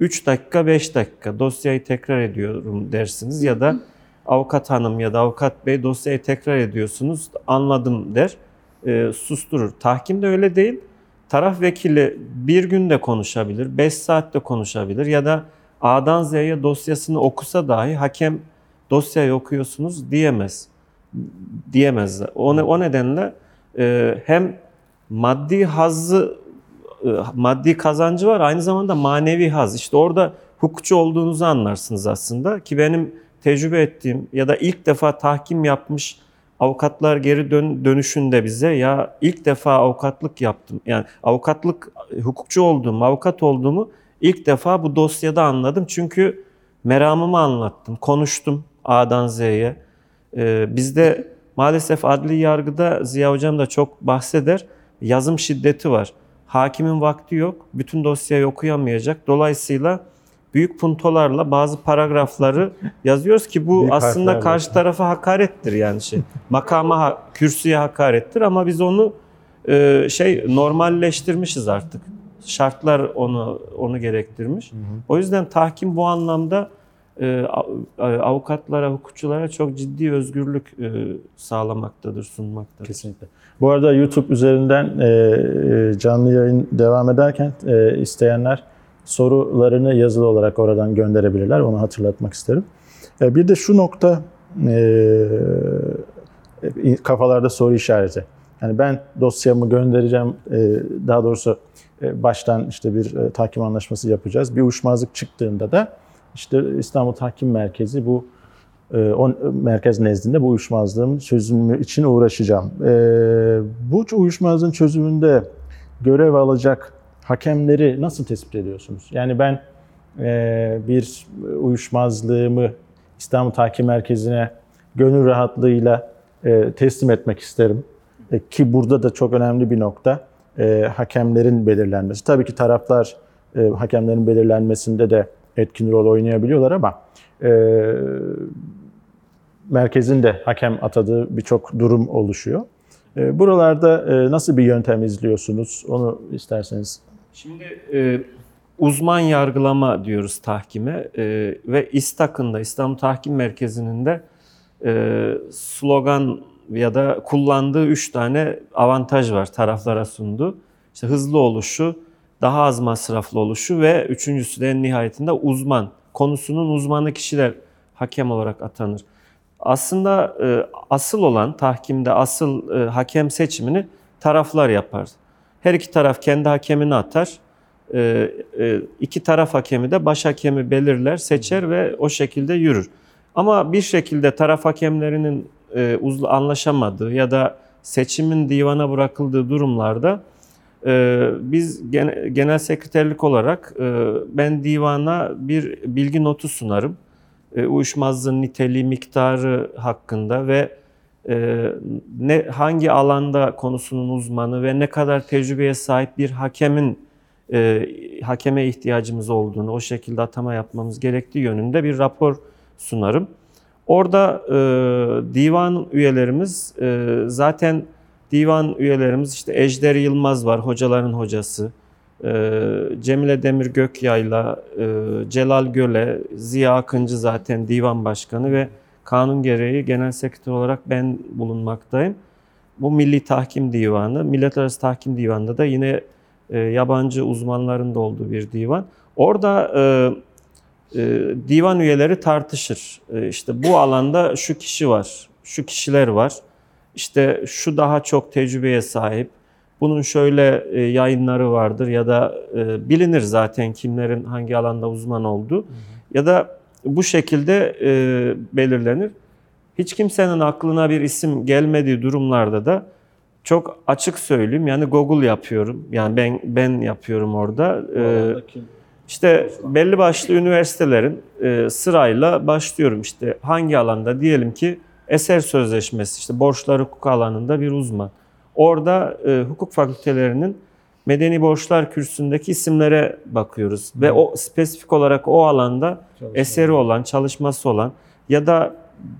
3 dakika 5 dakika dosyayı tekrar ediyorum dersiniz ya da avukat hanım ya da avukat bey dosyayı tekrar ediyorsunuz anladım der e, susturur. Tahkimde öyle değil. Taraf vekili bir günde konuşabilir, 5 saatte konuşabilir ya da A'dan Z'ye dosyasını okusa dahi hakem dosyayı okuyorsunuz diyemez. Diyemez. O, o nedenle e, hem maddi hazzı maddi kazancı var aynı zamanda manevi haz. İşte orada hukukçu olduğunuzu anlarsınız aslında ki benim tecrübe ettiğim ya da ilk defa tahkim yapmış avukatlar geri dön, dönüşünde bize ya ilk defa avukatlık yaptım. Yani avukatlık hukukçu olduğumu, avukat olduğumu ilk defa bu dosyada anladım. Çünkü meramımı anlattım, konuştum. A'dan Z'ye. Ee, bizde maalesef adli yargıda Ziya Hocam da çok bahseder. Yazım şiddeti var. Hakimin vakti yok. Bütün dosyayı okuyamayacak. Dolayısıyla büyük puntolarla bazı paragrafları yazıyoruz ki bu büyük aslında karşı tarafa hakarettir yani şey. Makama, kürsüye hakarettir ama biz onu e, şey normalleştirmişiz artık. Şartlar onu onu gerektirmiş. Hı hı. O yüzden tahkim bu anlamda avukatlara, hukukçulara çok ciddi özgürlük e, sağlamaktadır, sunmaktadır. Kesinlikle. Bu arada YouTube üzerinden e, canlı yayın devam ederken isteyenler sorularını yazılı olarak oradan gönderebilirler. Onu hatırlatmak isterim. Bir de şu nokta kafalarda soru işareti. Yani ben dosyamı göndereceğim, daha doğrusu baştan işte bir tahkim anlaşması yapacağız. Bir uyuşmazlık çıktığında da işte İstanbul Tahkim Merkezi bu e, o merkez nezdinde bu uyuşmazlığın çözümü için uğraşacağım. E, bu uyuşmazlığın çözümünde görev alacak hakemleri nasıl tespit ediyorsunuz? Yani ben e, bir uyuşmazlığımı İstanbul Tahkim Merkezi'ne gönül rahatlığıyla teslim etmek isterim. Ki burada da çok önemli bir nokta hakemlerin belirlenmesi. Tabii ki taraflar hakemlerin belirlenmesinde de etkin rol oynayabiliyorlar ama e, merkezin de hakem atadığı birçok durum oluşuyor. E, buralarda e, nasıl bir yöntem izliyorsunuz? Onu isterseniz. Şimdi e, uzman yargılama diyoruz tahkime e, ve İSTAK'ın da İstanbul Tahkim Merkezi'nin de e, slogan ya da kullandığı üç tane avantaj var taraflara sunduğu. İşte hızlı oluşu, daha az masraflı oluşu ve üçüncüsü de en nihayetinde uzman. Konusunun uzmanı kişiler hakem olarak atanır. Aslında e, asıl olan tahkimde asıl e, hakem seçimini taraflar yapar. Her iki taraf kendi hakemini atar. E, e, iki taraf hakemi de baş hakemi belirler, seçer ve o şekilde yürür. Ama bir şekilde taraf hakemlerinin e, anlaşamadığı ya da seçimin divana bırakıldığı durumlarda biz genel sekreterlik olarak e, ben divana bir bilgi notu sunarım. E, uyuşmazlığın niteliği, miktarı hakkında ve e, ne hangi alanda konusunun uzmanı ve ne kadar tecrübeye sahip bir hakemin hakeme ihtiyacımız olduğunu, o şekilde atama yapmamız gerektiği yönünde bir rapor sunarım. Orada divan üyelerimiz zaten divan üyelerimiz işte Ejder Yılmaz var, hocaların hocası. E, Cemile Demir Gökyayla, e, Celal Göle, Ziya Akıncı zaten divan başkanı ve kanun gereği genel sekreter olarak ben bulunmaktayım. Bu Milli Tahkim Divanı, Millet Arası Tahkim Divanı'nda da yine e, yabancı uzmanların da olduğu bir divan. Orada e, divan üyeleri tartışır. İşte bu alanda şu kişi var, şu kişiler var. İşte şu daha çok tecrübeye sahip. Bunun şöyle e, yayınları vardır ya da e, bilinir zaten kimlerin hangi alanda uzman olduğu. Hı hı. Ya da bu şekilde e, belirlenir. Hiç kimsenin aklına bir isim gelmediği durumlarda da çok açık söyleyeyim yani Google yapıyorum. Yani ben ben yapıyorum orada. Ee, işte belli başlı üniversitelerin sırayla başlıyorum işte hangi alanda diyelim ki eser sözleşmesi işte borçlar hukuk alanında bir uzman. Orada e, hukuk fakültelerinin medeni borçlar kürsüsündeki isimlere bakıyoruz Hı. ve o spesifik olarak o alanda Çalışma. eseri olan, çalışması olan ya da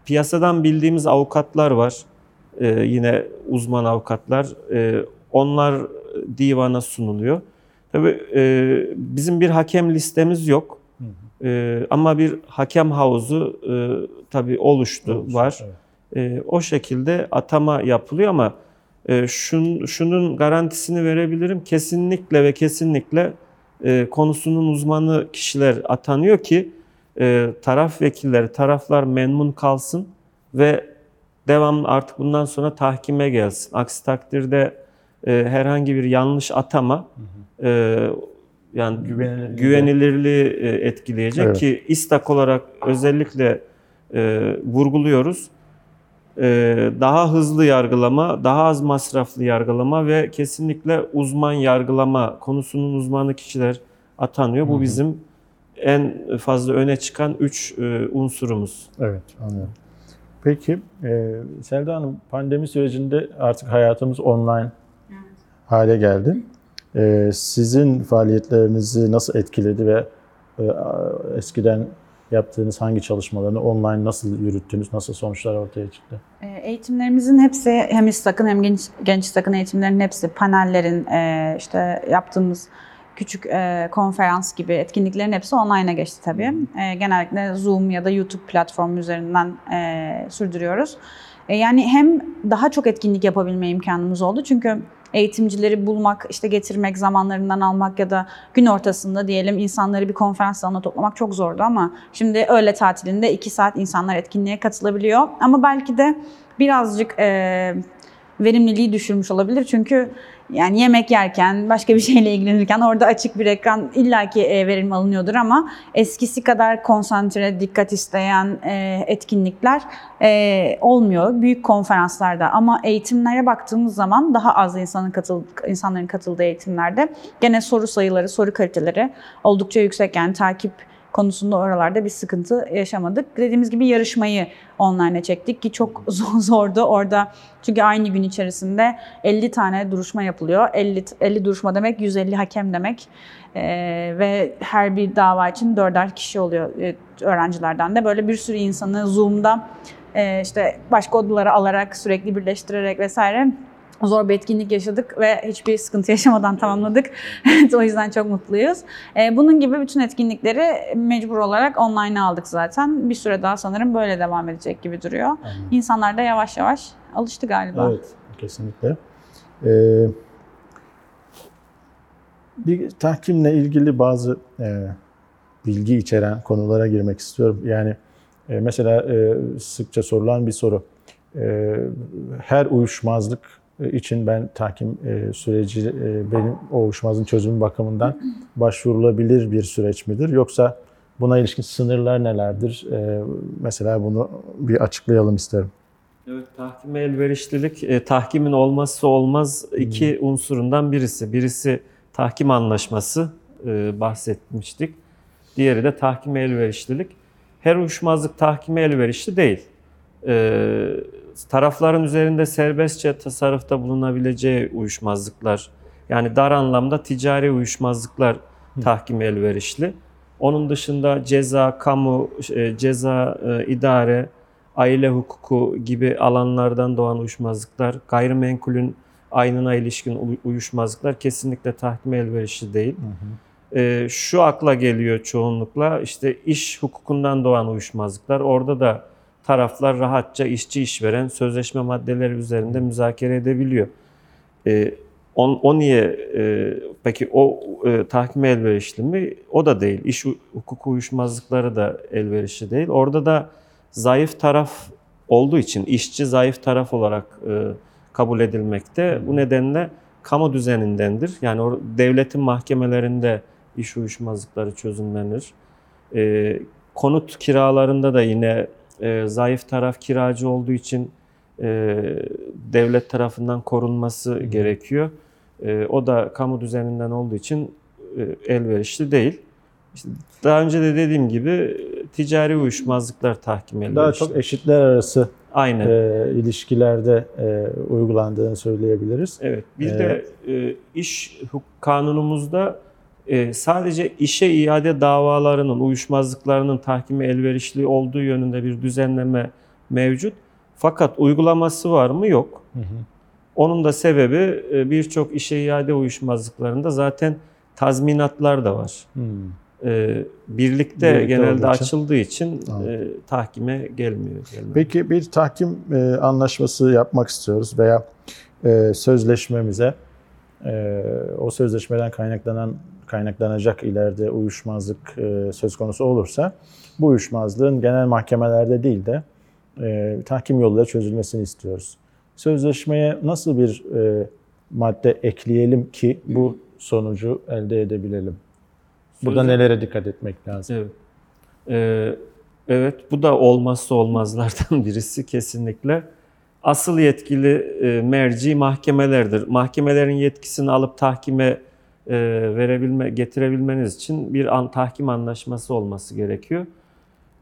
piyasadan bildiğimiz avukatlar var. Ee, yine uzman avukatlar. Ee, onlar divana sunuluyor. Tabii e, bizim bir hakem listemiz yok. Hı hı. E, ama bir hakem havuzu e, tabii oluştu, Olmuş, var. Evet. E, o şekilde atama yapılıyor ama e, şun, şunun garantisini verebilirim. Kesinlikle ve kesinlikle e, konusunun uzmanı kişiler atanıyor ki e, taraf vekilleri, taraflar memnun kalsın ve devamlı artık bundan sonra tahkime gelsin. Aksi takdirde e, herhangi bir yanlış atama hı hı e, yani güvenilirliği, güvenilirliği e, etkileyecek evet. ki istak olarak özellikle e, vurguluyoruz. E, daha hızlı yargılama, daha az masraflı yargılama ve kesinlikle uzman yargılama konusunun uzmanı kişiler atanıyor. Bu bizim en fazla öne çıkan üç e, unsurumuz. Evet, anlıyorum. Peki, e, Selda Hanım pandemi sürecinde artık hayatımız online evet. hale geldi. Ee, sizin faaliyetlerinizi nasıl etkiledi ve e, eskiden yaptığınız hangi çalışmalarını online nasıl yürüttünüz, nasıl sonuçlar ortaya çıktı? Ee, eğitimlerimizin hepsi hem İSTAK'ın hem Genç, Genç İSTAK'ın eğitimlerinin hepsi panellerin e, işte yaptığımız küçük e, konferans gibi etkinliklerin hepsi online'a geçti tabii. genellikle Zoom ya da YouTube platformu üzerinden sürdürüyoruz. yani hem daha çok etkinlik yapabilme imkanımız oldu çünkü eğitimcileri bulmak, işte getirmek, zamanlarından almak ya da gün ortasında diyelim insanları bir konferans salonuna toplamak çok zordu ama şimdi öğle tatilinde iki saat insanlar etkinliğe katılabiliyor. Ama belki de birazcık e, verimliliği düşürmüş olabilir çünkü yani yemek yerken, başka bir (laughs) şeyle ilgilenirken orada açık bir ekran illaki e, verim alınıyordur ama eskisi kadar konsantre, dikkat isteyen e, etkinlikler e, olmuyor büyük konferanslarda. Ama eğitimlere baktığımız zaman daha az insanın katıldığı, insanların katıldığı eğitimlerde gene soru sayıları, soru kaliteleri oldukça yüksek. Yani takip konusunda oralarda bir sıkıntı yaşamadık. Dediğimiz gibi yarışmayı online'e çektik ki çok (laughs) zordu orada. Çünkü aynı gün içerisinde 50 tane duruşma yapılıyor. 50, 50 duruşma demek 150 hakem demek. Ee, ve her bir dava için dörder kişi oluyor e, öğrencilerden de. Böyle bir sürü insanı Zoom'da e, işte başka odalara alarak sürekli birleştirerek vesaire zor bir etkinlik yaşadık ve hiçbir sıkıntı yaşamadan tamamladık. (laughs) o yüzden çok mutluyuz. E, bunun gibi bütün etkinlikleri mecbur olarak online aldık zaten. Bir süre daha sanırım böyle devam edecek gibi duruyor. Aynen. İnsanlar da yavaş yavaş alıştı galiba. Evet, kesinlikle. Ee, bir tahkimle ilgili bazı e, bilgi içeren konulara girmek istiyorum. Yani e, mesela e, sıkça sorulan bir soru. E, her uyuşmazlık için ben tahkim e, süreci e, benim o uyuşmazlığın çözümü bakımından başvurulabilir bir süreç midir? Yoksa buna ilişkin sınırlar nelerdir? E, mesela bunu bir açıklayalım isterim. Evet, tahkime elverişlilik, e, tahkimin olmazsa olmaz iki hmm. unsurundan birisi. Birisi tahkim anlaşması e, bahsetmiştik. Diğeri de tahkime elverişlilik. Her uyuşmazlık tahkime elverişli değil. E, tarafların üzerinde serbestçe tasarrufta bulunabileceği uyuşmazlıklar, yani dar anlamda ticari uyuşmazlıklar tahkime elverişli. Onun dışında ceza, kamu, e, ceza, e, idare, aile hukuku gibi alanlardan doğan uyuşmazlıklar, gayrimenkulün aynına ilişkin uyuşmazlıklar kesinlikle tahkime elverişli değil. Hı hı. E, şu akla geliyor çoğunlukla işte iş hukukundan doğan uyuşmazlıklar. Orada da taraflar rahatça işçi işveren sözleşme maddeleri üzerinde müzakere edebiliyor. E, on, o niye e, peki o e, tahkime elverişli mi? O da değil. İş hukuku uyuşmazlıkları da elverişli değil. Orada da zayıf taraf olduğu için işçi zayıf taraf olarak e, kabul edilmekte. Bu nedenle kamu düzenindendir. Yani o devletin mahkemelerinde iş uyuşmazlıkları çözümlenir. E, konut kiralarında da yine e, zayıf taraf kiracı olduğu için e, devlet tarafından korunması Hı. gerekiyor. E, o da kamu düzeninden olduğu için e, elverişli değil. İşte daha önce de dediğim gibi ticari uyuşmazlıklar tahkim elverişli. Daha çok eşitler arası Aynen. E, ilişkilerde e, uygulandığını söyleyebiliriz. Evet. Bir ee, de e, iş kanunumuzda e, sadece işe iade davalarının, uyuşmazlıklarının tahkime elverişli olduğu yönünde bir düzenleme mevcut. Fakat uygulaması var mı? Yok. Hı hı. Onun da sebebi e, birçok işe iade uyuşmazlıklarında zaten tazminatlar da var. Hmm. Birlikte, Birlikte genelde için. açıldığı için e, tahkime gelmiyor. Gelmiyor. Peki bir tahkim e, anlaşması yapmak istiyoruz veya e, sözleşmemize e, o sözleşmeden kaynaklanan kaynaklanacak ileride uyuşmazlık e, söz konusu olursa bu uyuşmazlığın genel mahkemelerde değil de e, tahkim yoluyla çözülmesini istiyoruz. Sözleşmeye nasıl bir e, madde ekleyelim ki bu sonucu elde edebilelim? Burada nelere dikkat etmek lazım? Evet. Ee, evet, bu da olmazsa olmazlardan (laughs) birisi kesinlikle. Asıl yetkili e, merci mahkemelerdir. Mahkemelerin yetkisini alıp tahkime verebilme, getirebilmeniz için bir an, tahkim anlaşması olması gerekiyor.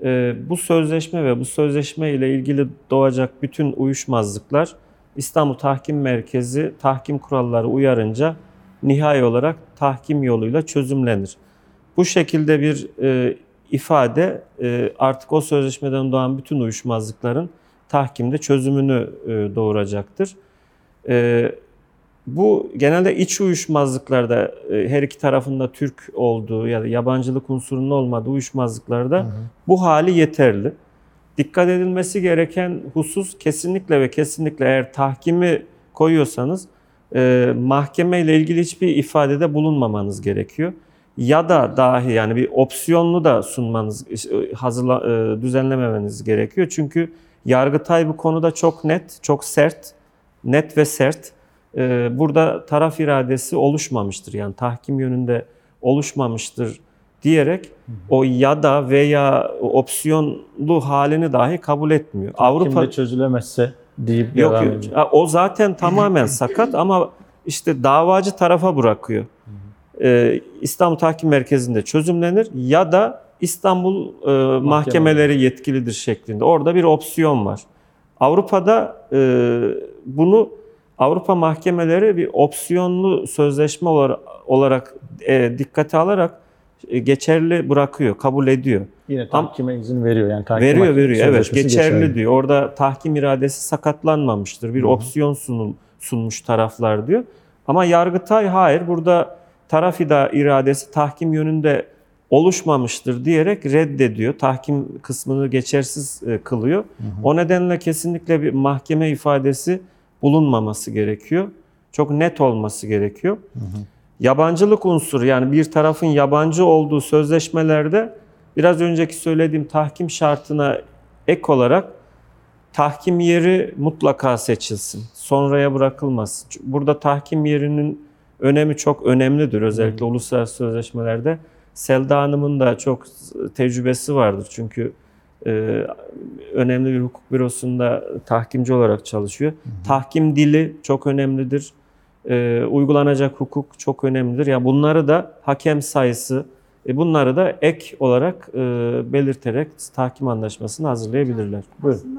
E, bu sözleşme ve bu sözleşme ile ilgili doğacak bütün uyuşmazlıklar İstanbul Tahkim Merkezi tahkim kuralları uyarınca nihai olarak tahkim yoluyla çözümlenir. Bu şekilde bir e, ifade e, artık o sözleşmeden doğan bütün uyuşmazlıkların tahkimde çözümünü e, doğuracaktır. E, bu genelde iç uyuşmazlıklarda e, her iki tarafında Türk olduğu ya da yabancılık unsurunun olmadığı uyuşmazlıklarda hı hı. bu hali yeterli. Dikkat edilmesi gereken husus kesinlikle ve kesinlikle eğer tahkimi koyuyorsanız e, mahkeme ile ilgili hiçbir ifadede bulunmamanız gerekiyor. Ya da dahi yani bir opsiyonlu da sunmanız, e, hazırla, e, düzenlememeniz gerekiyor. Çünkü Yargıtay bu konuda çok net, çok sert, net ve sert burada taraf iradesi oluşmamıştır. Yani tahkim yönünde oluşmamıştır diyerek o ya da veya opsiyonlu halini dahi kabul etmiyor. Tahkimde Avrupa çözülemezse deyip yok, ediyor. O zaten tamamen sakat ama işte davacı tarafa bırakıyor. Ee, İstanbul Tahkim Merkezi'nde çözümlenir ya da İstanbul e, mahkemeleri yetkilidir şeklinde. Orada bir opsiyon var. Avrupa'da e, bunu Avrupa mahkemeleri bir opsiyonlu sözleşme olarak e, dikkate alarak e, geçerli bırakıyor, kabul ediyor. Yine tahkime Am izin veriyor yani tahkim veriyor veriyor evet geçerli, geçerli diyor. Orada tahkim iradesi sakatlanmamıştır. Bir Hı-hı. opsiyon sunul, sunmuş taraflar diyor. Ama Yargıtay hayır burada taraf iradesi tahkim yönünde oluşmamıştır diyerek reddediyor. Tahkim kısmını geçersiz e, kılıyor. Hı hı. O nedenle kesinlikle bir mahkeme ifadesi bulunmaması gerekiyor. Çok net olması gerekiyor. Hı hı. Yabancılık unsuru yani bir tarafın yabancı olduğu sözleşmelerde biraz önceki söylediğim tahkim şartına ek olarak tahkim yeri mutlaka seçilsin. Sonraya bırakılmaz. Burada tahkim yerinin önemi çok önemlidir özellikle hmm. uluslararası sözleşmelerde. Selda Hanım'ın da çok tecrübesi vardır. Çünkü e, önemli bir hukuk bürosunda tahkimci olarak çalışıyor. Hı Tahkim dili çok önemlidir. E, uygulanacak hukuk çok önemlidir. Ya yani bunları da hakem sayısı, e, bunları da ek olarak e, belirterek tahkim anlaşmasını hazırlayabilirler. Buyurun.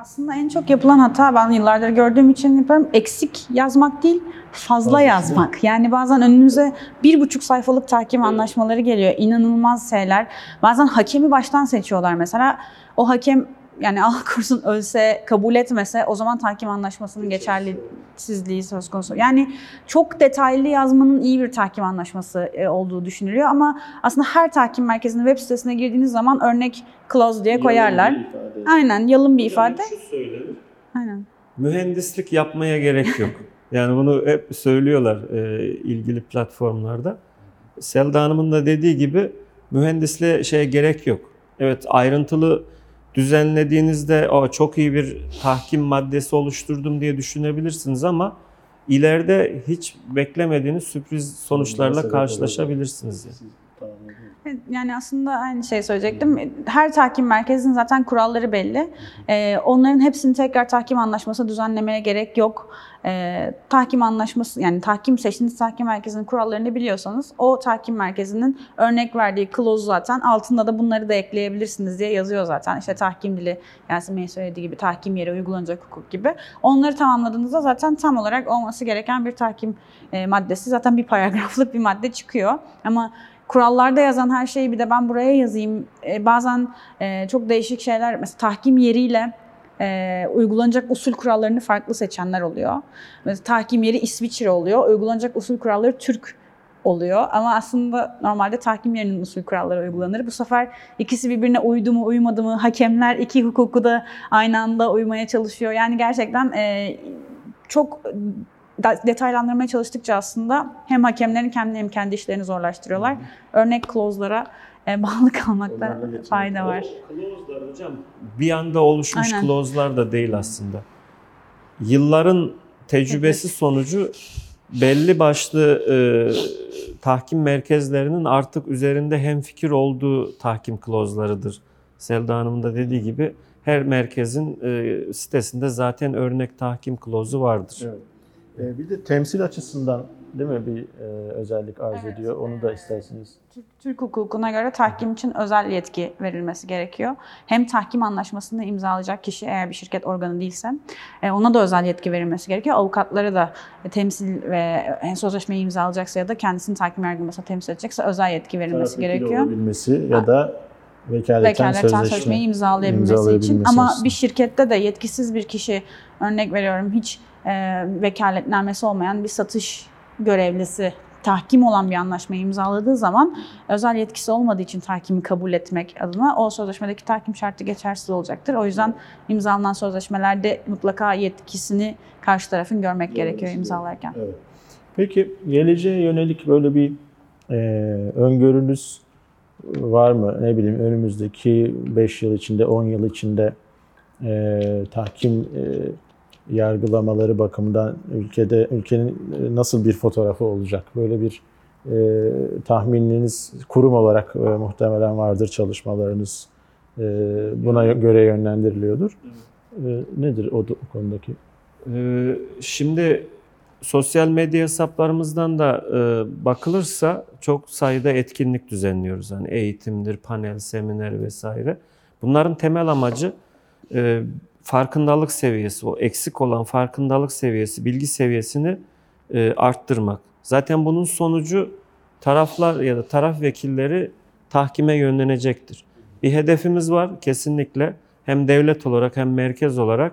Aslında, en çok yapılan hata ben yıllardır gördüğüm için yapıyorum. Eksik yazmak değil, fazla Fazla yazmak. Yani bazen önümüze bir buçuk sayfalık tahkim anlaşmaları geliyor. İnanılmaz şeyler. Bazen hakemi baştan seçiyorlar mesela. O hakem yani Allah korusun ölse, kabul etmese o zaman tahkim anlaşmasının geçersizliği söz konusu. Yani çok detaylı yazmanın iyi bir tahkim anlaşması e, olduğu düşünülüyor ama aslında her tahkim merkezinin web sitesine girdiğiniz zaman örnek clause diye koyarlar. Yalın Aynen, yalın bir ifade. Yani. Aynen. Mühendislik yapmaya gerek yok. (laughs) yani bunu hep söylüyorlar e, ilgili platformlarda. Selda Hanım'ın da dediği gibi mühendisliğe şeye gerek yok. Evet ayrıntılı düzenlediğinizde o çok iyi bir tahkim maddesi oluşturdum diye düşünebilirsiniz ama ileride hiç beklemediğiniz sürpriz sonuçlarla karşılaşabilirsiniz. Yani. Yani aslında aynı şey söyleyecektim. Her tahkim merkezinin zaten kuralları belli. Ee, onların hepsini tekrar tahkim anlaşması düzenlemeye gerek yok. Ee, tahkim anlaşması yani tahkim seçtiğiniz tahkim merkezinin kurallarını biliyorsanız o tahkim merkezinin örnek verdiği clause zaten altında da bunları da ekleyebilirsiniz diye yazıyor zaten. İşte tahkim dili Yasemin söylediği gibi tahkim yeri uygulanacak hukuk gibi. Onları tamamladığınızda zaten tam olarak olması gereken bir tahkim e, maddesi zaten bir paragraflık bir madde çıkıyor. Ama kurallarda yazan her şeyi bir de ben buraya yazayım. E, bazen e, çok değişik şeyler mesela tahkim yeriyle e, uygulanacak usul kurallarını farklı seçenler oluyor. Mesela tahkim yeri İsviçre oluyor. Uygulanacak usul kuralları Türk oluyor. Ama aslında normalde tahkim yerinin usul kuralları uygulanır. Bu sefer ikisi birbirine uydu mu uymadı mı? Hakemler iki hukuku da aynı anda uymaya çalışıyor. Yani gerçekten e, çok detaylandırmaya çalıştıkça aslında hem hakemlerin kendi hem kendi işlerini zorlaştırıyorlar. Hı. Örnek clause'lara e, bağlı kalmakta fayda var. Clause'lar hocam bir anda oluşmuş Aynen. clause'lar da değil aslında. Yılların tecrübesi evet. sonucu belli başlı e, tahkim merkezlerinin artık üzerinde hem fikir olduğu tahkim klozlarıdır. Selda Hanım'ın da dediği gibi her merkezin e, sitesinde zaten örnek tahkim klozu vardır. Evet. E, bir de temsil açısından değil mi bir e, özellik arz evet, ediyor? Onu da isterseniz. Türk, Türk hukukuna göre tahkim için özel yetki verilmesi gerekiyor. Hem tahkim anlaşmasını imzalayacak kişi eğer bir şirket organı değilse e, ona da özel yetki verilmesi gerekiyor. Avukatları da e, temsil ve e, sözleşmeyi imzalayacaksa ya da kendisini tahkim yargılamasına temsil edecekse özel yetki verilmesi Taraf gerekiyor. olabilmesi ya da vekaleten, vekaleten sözleşme, sözleşmeyi imzalayabilmesi için. Ama bir şirkette de yetkisiz bir kişi örnek veriyorum hiç e, vekaletnamesi olmayan bir satış görevlisi tahkim olan bir anlaşmayı imzaladığı zaman özel yetkisi olmadığı için tahkimi kabul etmek adına o sözleşmedeki tahkim şartı geçersiz olacaktır. O yüzden imzalanan sözleşmelerde mutlaka yetkisini karşı tarafın görmek gerekiyor imzalarken. Evet. Peki geleceğe yönelik böyle bir e, öngörünüz var mı? Ne bileyim önümüzdeki 5 yıl içinde, 10 yıl içinde e, tahkim e, yargılamaları bakımından ülkede ülkenin e, nasıl bir fotoğrafı olacak? Böyle bir e, tahmininiz kurum olarak e, muhtemelen vardır çalışmalarınız e, buna göre yönlendiriliyordur. E, nedir o, o konudaki? E, şimdi sosyal medya hesaplarımızdan da e, bakılırsa çok sayıda etkinlik düzenliyoruz. Hani eğitimdir, panel, seminer vesaire. Bunların temel amacı e, farkındalık seviyesi, o eksik olan farkındalık seviyesi, bilgi seviyesini e, arttırmak. Zaten bunun sonucu taraflar ya da taraf vekilleri tahkime yönlenecektir. Bir hedefimiz var kesinlikle. Hem devlet olarak hem merkez olarak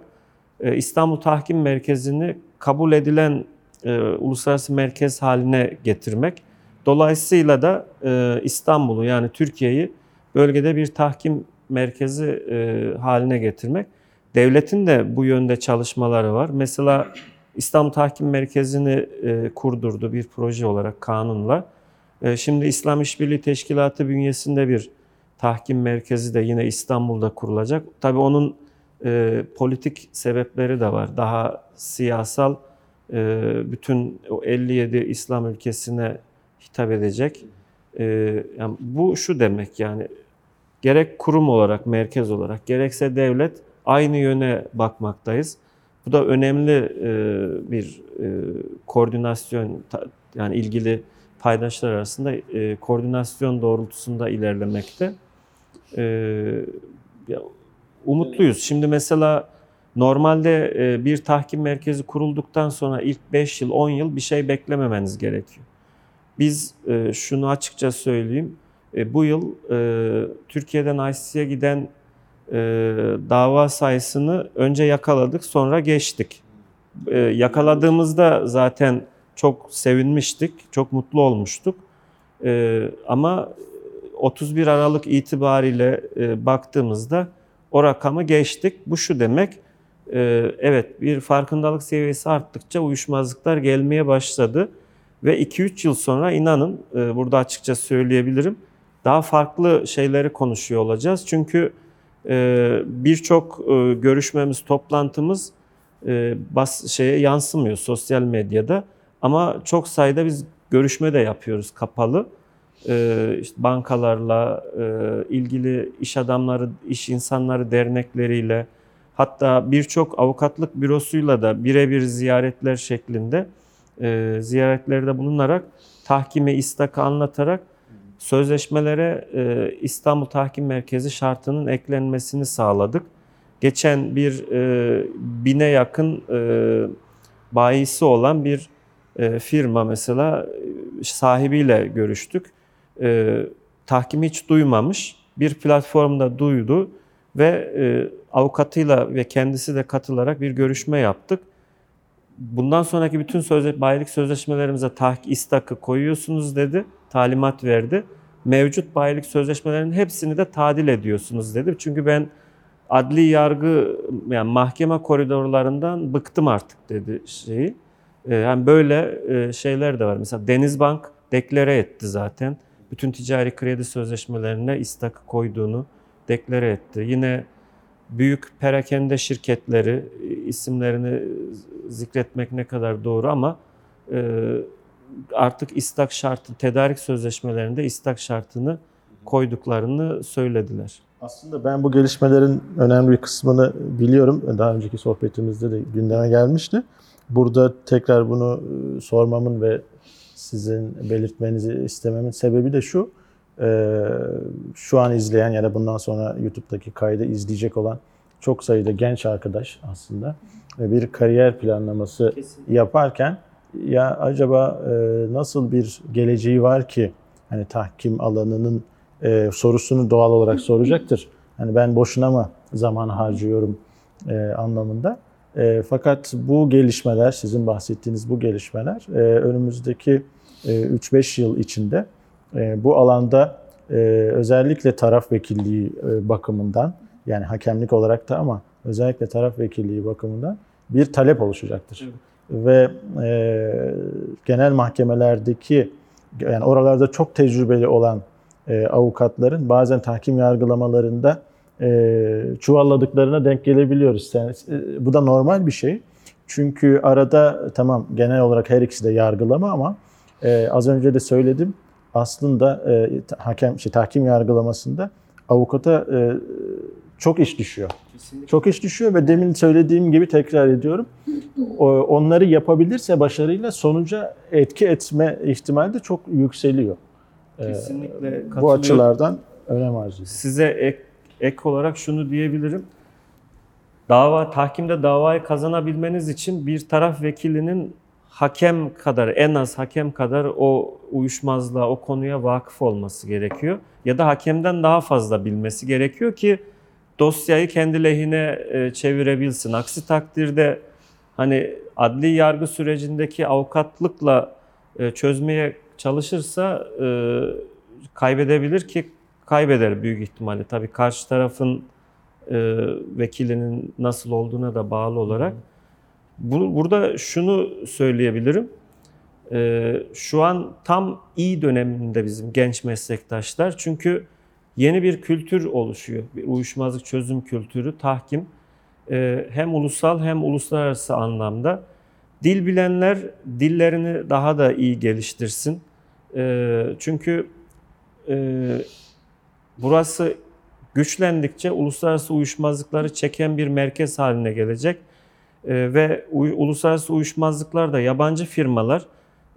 e, İstanbul Tahkim Merkezi'ni kabul edilen e, uluslararası merkez haline getirmek. Dolayısıyla da e, İstanbul'u yani Türkiye'yi bölgede bir tahkim merkezi e, haline getirmek. Devletin de bu yönde çalışmaları var. Mesela İstanbul Tahkim Merkezi'ni e, kurdurdu bir proje olarak kanunla. E, şimdi İslam İşbirliği Teşkilatı bünyesinde bir tahkim merkezi de yine İstanbul'da kurulacak. Tabii onun e, politik sebepleri de var. Daha siyasal e, bütün o 57 İslam ülkesine hitap edecek. E, yani bu şu demek yani gerek kurum olarak, merkez olarak, gerekse devlet aynı yöne bakmaktayız. Bu da önemli e, bir e, koordinasyon yani ilgili paydaşlar arasında e, koordinasyon doğrultusunda ilerlemekte. Umutluyuz. Şimdi mesela normalde bir tahkim merkezi kurulduktan sonra ilk 5 yıl, 10 yıl bir şey beklememeniz gerekiyor. Biz şunu açıkça söyleyeyim. Bu yıl Türkiye'den ICC'ye giden e, dava sayısını önce yakaladık sonra geçtik. E, yakaladığımızda zaten çok sevinmiştik, çok mutlu olmuştuk. E, ama 31 Aralık itibariyle e, baktığımızda o rakamı geçtik. Bu şu demek, e, evet bir farkındalık seviyesi arttıkça uyuşmazlıklar gelmeye başladı. Ve 2-3 yıl sonra inanın, e, burada açıkça söyleyebilirim, daha farklı şeyleri konuşuyor olacağız. Çünkü birçok e, görüşmemiz, toplantımız e, bas şeye yansımıyor sosyal medyada. Ama çok sayıda biz görüşme de yapıyoruz kapalı. Ee, işte bankalarla, e, ilgili iş adamları, iş insanları dernekleriyle, hatta birçok avukatlık bürosuyla da birebir ziyaretler şeklinde ziyaretlerde bulunarak tahkime istakı anlatarak sözleşmelere e, İstanbul Tahkim Merkezi şartının eklenmesini sağladık. Geçen bir e, bine yakın e, bayisi olan bir e, firma mesela sahibiyle görüştük. E, tahkimi hiç duymamış. Bir platformda duydu ve e, avukatıyla ve kendisi de katılarak bir görüşme yaptık. Bundan sonraki bütün sözle, bayilik sözleşmelerimize tahk istakı koyuyorsunuz dedi talimat verdi. Mevcut bayilik sözleşmelerinin hepsini de tadil ediyorsunuz dedi. Çünkü ben adli yargı yani mahkeme koridorlarından bıktım artık dedi şeyi. Ee, yani böyle e, şeyler de var. Mesela Denizbank deklare etti zaten. Bütün ticari kredi sözleşmelerine istakı koyduğunu deklare etti. Yine büyük perakende şirketleri isimlerini zikretmek ne kadar doğru ama e, artık istak şartı, tedarik sözleşmelerinde istak şartını koyduklarını söylediler. Aslında ben bu gelişmelerin önemli bir kısmını biliyorum. Daha önceki sohbetimizde de gündeme gelmişti. Burada tekrar bunu e, sormamın ve sizin belirtmenizi istememin sebebi de şu. E, şu an izleyen ya da bundan sonra YouTube'daki kaydı izleyecek olan çok sayıda genç arkadaş aslında bir kariyer planlaması Kesinlikle. yaparken ya acaba e, nasıl bir geleceği var ki hani tahkim alanının e, sorusunu doğal olarak soracaktır. Hani ben boşuna mı zaman harcıyorum e, anlamında. E, fakat bu gelişmeler, sizin bahsettiğiniz bu gelişmeler e, önümüzdeki e, 3-5 yıl içinde e, bu alanda e, özellikle taraf vekilliği e, bakımından yani hakemlik olarak da ama özellikle taraf vekilliği bakımından bir talep oluşacaktır. Evet ve e, genel mahkemelerdeki yani oralarda çok tecrübeli olan e, avukatların bazen tahkim yargılamalarında e, çuvalladıklarına denk gelebiliyoruz. Yani, e, bu da normal bir şey. Çünkü arada tamam genel olarak her ikisi de yargılama ama e, az önce de söyledim aslında e, hakem şey, tahkim yargılamasında avukata e, çok iş düşüyor. Kesinlikle. Çok iş düşüyor ve demin söylediğim gibi tekrar ediyorum. Onları yapabilirse başarıyla sonuca etki etme ihtimali de çok yükseliyor. Ee, Kesinlikle Bu açılardan önem arz ediyor. Size ek, ek olarak şunu diyebilirim. Dava tahkimde davayı kazanabilmeniz için bir taraf vekilinin hakem kadar en az hakem kadar o uyuşmazlığa, o konuya vakıf olması gerekiyor. Ya da hakemden daha fazla bilmesi gerekiyor ki dosyayı kendi lehine e, çevirebilsin. Aksi takdirde hani adli yargı sürecindeki avukatlıkla e, çözmeye çalışırsa e, kaybedebilir ki kaybeder büyük ihtimalle. Tabii karşı tarafın vekilinin nasıl olduğuna da bağlı olarak. Bu, burada şunu söyleyebilirim. Şu an tam iyi döneminde bizim genç meslektaşlar. Çünkü yeni bir kültür oluşuyor. Bir uyuşmazlık çözüm kültürü, tahkim. Ee, hem ulusal hem uluslararası anlamda. Dil bilenler dillerini daha da iyi geliştirsin. Ee, çünkü e, burası güçlendikçe uluslararası uyuşmazlıkları çeken bir merkez haline gelecek. Ve uluslararası uyuşmazlıklar da yabancı firmalar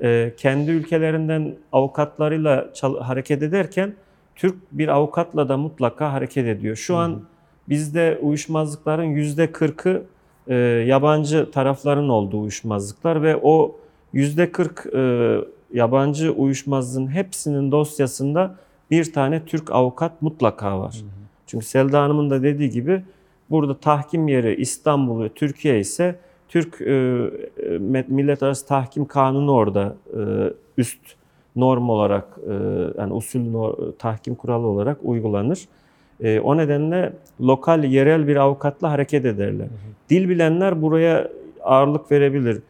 e, kendi ülkelerinden avukatlarıyla hareket ederken Türk bir avukatla da mutlaka hareket ediyor. Şu an bizde uyuşmazlıkların yüzde kırkı e, yabancı tarafların olduğu uyuşmazlıklar ve o yüzde kırk e, yabancı uyuşmazlığın hepsinin dosyasında bir tane Türk avukat mutlaka var. Çünkü Selda Hanım'ın da dediği gibi burada tahkim yeri İstanbul ve Türkiye ise Türk e, e Millet Arası Tahkim Kanunu orada e, üst norm olarak e, yani usul tahkim kuralı olarak uygulanır. E, o nedenle lokal yerel bir avukatla hareket ederler. Hı hı. Dil bilenler buraya ağırlık verebilir.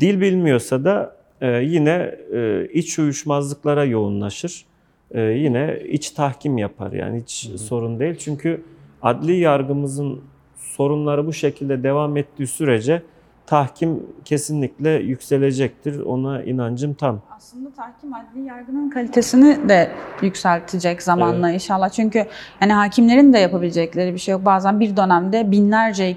Dil bilmiyorsa da e, yine e, iç uyuşmazlıklara yoğunlaşır. E, yine iç tahkim yapar yani hiç hı hı. sorun değil. Çünkü adli yargımızın sorunları bu şekilde devam ettiği sürece tahkim kesinlikle yükselecektir. Ona inancım tam. Aslında tahkim adli yargının kalitesini de yükseltecek zamanla evet. inşallah. Çünkü yani hakimlerin de yapabilecekleri bir şey yok. Bazen bir dönemde binlerce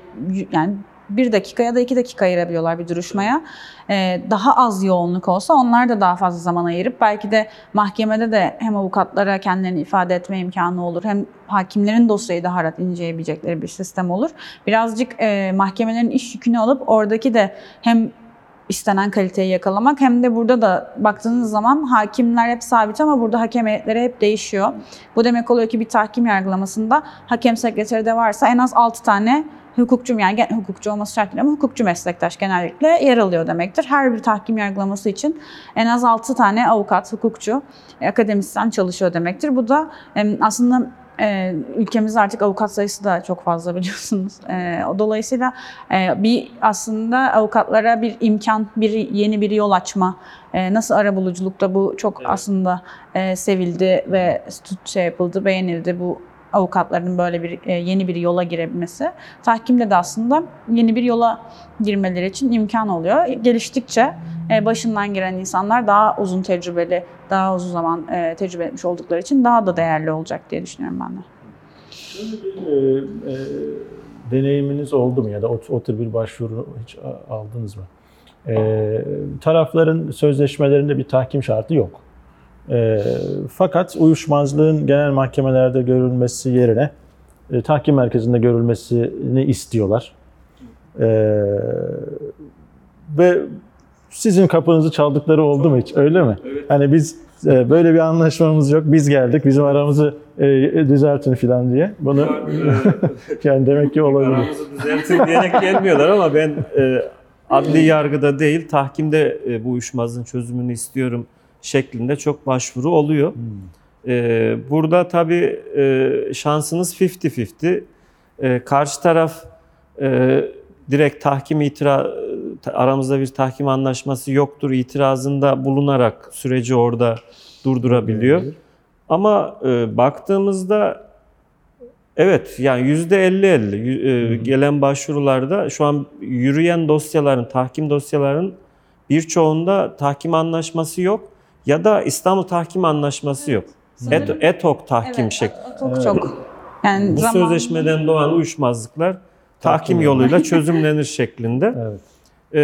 yani bir dakika ya da iki dakika ayırabiliyorlar bir duruşmaya. Ee, daha az yoğunluk olsa onlar da daha fazla zaman ayırıp belki de mahkemede de hem avukatlara kendilerini ifade etme imkanı olur hem hakimlerin dosyayı daha rahat inceleyebilecekleri bir sistem olur. Birazcık e, mahkemelerin iş yükünü alıp oradaki de hem istenen kaliteyi yakalamak hem de burada da baktığınız zaman hakimler hep sabit ama burada hakem heyetleri hep değişiyor. Bu demek oluyor ki bir tahkim yargılamasında hakem sekreteri de varsa en az 6 tane hukukçu yani hukukçu olması şart değil ama hukukçu meslektaş genellikle yer alıyor demektir. Her bir tahkim yargılaması için en az 6 tane avukat, hukukçu, e, akademisyen çalışıyor demektir. Bu da aslında e, ülkemizde artık avukat sayısı da çok fazla biliyorsunuz. E, dolayısıyla e, bir aslında avukatlara bir imkan, bir yeni bir yol açma. E, nasıl ara buluculukta bu çok evet. aslında e, sevildi ve şey yapıldı, beğenildi bu avukatların böyle bir e, yeni bir yola girebilmesi. Tahkimde de aslında yeni bir yola girmeleri için imkan oluyor. Geliştikçe e, başından giren insanlar daha uzun tecrübeli, daha uzun zaman e, tecrübe etmiş oldukları için daha da değerli olacak diye düşünüyorum ben de. E, e, deneyiminiz oldu mu ya da o, o tür bir başvuru hiç aldınız mı? E, tarafların sözleşmelerinde bir tahkim şartı yok. E, fakat uyuşmazlığın genel mahkemelerde görülmesi yerine e, tahkim merkezinde görülmesini istiyorlar. E, ve sizin kapınızı çaldıkları oldu mu hiç? Öyle mi? Evet. Hani biz e, böyle bir anlaşmamız yok. Biz geldik. Bizim aramızı e, düzeltin falan diye. Bunu e, (laughs) yani demek ki olabilir. Aramızı düzeltin diyerek gelmiyorlar ama ben e, adli yargıda değil tahkimde e, bu uyuşmazlığın çözümünü istiyorum şeklinde çok başvuru oluyor. Hmm. Ee, burada tabii e, şansınız 50-50. Ee, karşı taraf e, direkt tahkim itiraz aramızda bir tahkim anlaşması yoktur itirazında bulunarak süreci orada durdurabiliyor. Hmm. Ama e, baktığımızda evet yani yüzde 50-50 e, gelen başvurularda şu an yürüyen dosyaların, tahkim dosyaların birçoğunda tahkim anlaşması yok ya da İstanbul Tahkim Anlaşması yok. Et, ETOK tahkim evet, şekli. ETOK çok. Yani Bu zaman... sözleşmeden doğan uyuşmazlıklar tahkim yoluyla (laughs) çözümlenir şeklinde. Evet. Ee,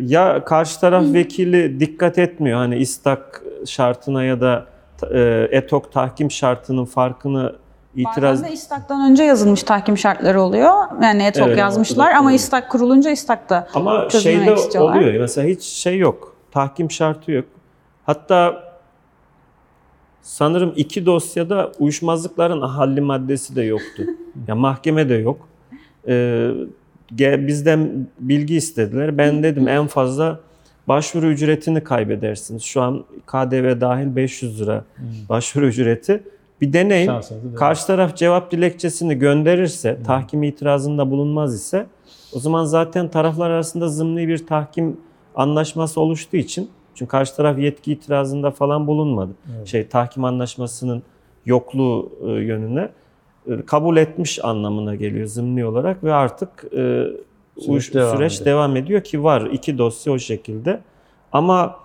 ya karşı taraf vekili dikkat etmiyor hani istak şartına ya da e, ETOK tahkim şartının farkını itiraz... Bazen de istaktan önce yazılmış tahkim şartları oluyor. Yani ETOK evet, yazmışlar ama istak kurulunca istakta Ama şeyde istiyorlar. oluyor mesela hiç şey yok. Tahkim şartı yok. Hatta sanırım iki dosyada uyuşmazlıkların halli maddesi de yoktu. (laughs) ya mahkeme de yok. Ee, bizden bilgi istediler. Ben dedim en fazla başvuru ücretini kaybedersiniz. Şu an KDV dahil 500 lira başvuru ücreti. Bir deneyin. Karşı taraf cevap dilekçesini gönderirse, hmm. tahkim itirazında bulunmaz ise O zaman zaten taraflar arasında zımni bir tahkim anlaşması oluştuğu için çünkü karşı taraf yetki itirazında falan bulunmadı. Evet. Şey tahkim anlaşmasının yokluğu e, yönüne e, kabul etmiş anlamına geliyor zımni olarak ve artık e, Süreç devam süreç ediyor. devam ediyor ki var iki dosya o şekilde. Ama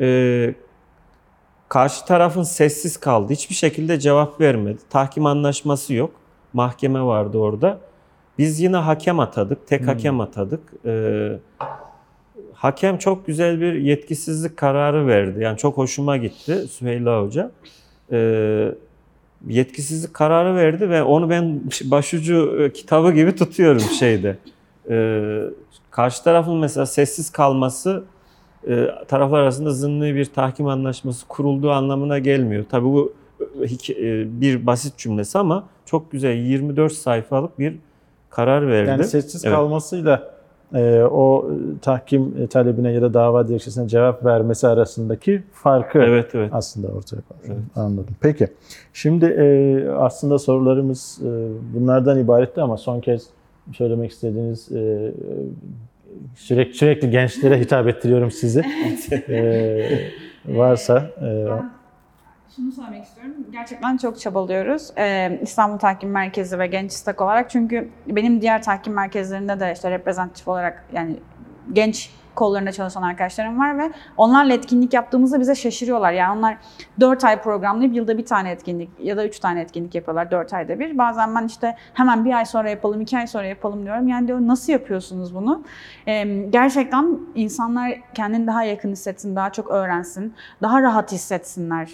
e, karşı tarafın sessiz kaldı. Hiçbir şekilde cevap vermedi. Tahkim anlaşması yok. Mahkeme vardı orada. Biz yine hakem atadık. Tek Hmm. hakem atadık. E, hakem çok güzel bir yetkisizlik kararı verdi. Yani çok hoşuma gitti Süheyla Hoca. E, yetkisizlik kararı verdi ve onu ben başucu e, kitabı gibi tutuyorum şeyde. E, karşı tarafın mesela sessiz kalması e, taraflar arasında zımni bir tahkim anlaşması kurulduğu anlamına gelmiyor. Tabii bu e, e, bir basit cümlesi ama çok güzel 24 sayfalık bir karar verdi. Yani sessiz Evet. kalmasıyla o e, tahkim e, talebine ya da dava dilekçesine cevap vermesi arasındaki farkı Evet evet. aslında ortaya koymuş. Evet. Anladım. Peki. Şimdi e, aslında sorularımız bunlardan ibaretti ama son kez söylemek istediğiniz sürekli sürekli gençlere hitap ettiriyorum sizi. (laughs) E, varsa Şunu söylemek istiyorum. Gerçekten çok çabalıyoruz. Ee, İstanbul Tahkim Merkezi ve Genç İstak olarak. Çünkü benim diğer tahkim merkezlerinde de işte reprezentatif olarak yani genç kollarında çalışan arkadaşlarım var ve onlarla etkinlik yaptığımızda bize şaşırıyorlar. Yani onlar 4 ay programlayıp yılda bir tane etkinlik ya da 3 tane etkinlik yapıyorlar 4 ayda bir. Bazen ben işte hemen bir ay sonra yapalım, 2 ay sonra yapalım diyorum. Yani diyor nasıl yapıyorsunuz bunu? Ee, gerçekten insanlar kendini daha yakın hissetsin, daha çok öğrensin, daha rahat hissetsinler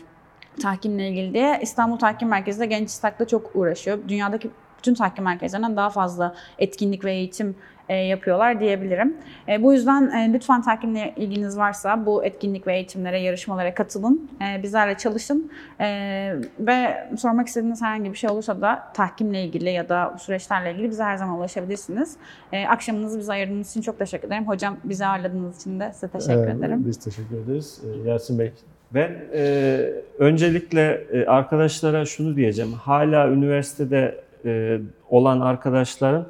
tahkimle ilgili diye İstanbul Tahkim Merkezi de Genç İstak'ta çok uğraşıyor. Dünyadaki bütün tahkim merkezlerinden daha fazla etkinlik ve eğitim e, yapıyorlar diyebilirim. E, bu yüzden e, lütfen tahkimle ilginiz varsa bu etkinlik ve eğitimlere, yarışmalara katılın. Bizlerle çalışın. Ve sormak istediğiniz herhangi bir şey olursa da tahkimle ilgili ya da süreçlerle ilgili bize her zaman ulaşabilirsiniz. Akşamınızı bize ayırdığınız için çok teşekkür ederim. Hocam bizi ağırladığınız için de size teşekkür ederim. biz teşekkür ederiz. Yasin Bey. Ben e, öncelikle e, arkadaşlara şunu diyeceğim. Hala üniversitede e, olan arkadaşların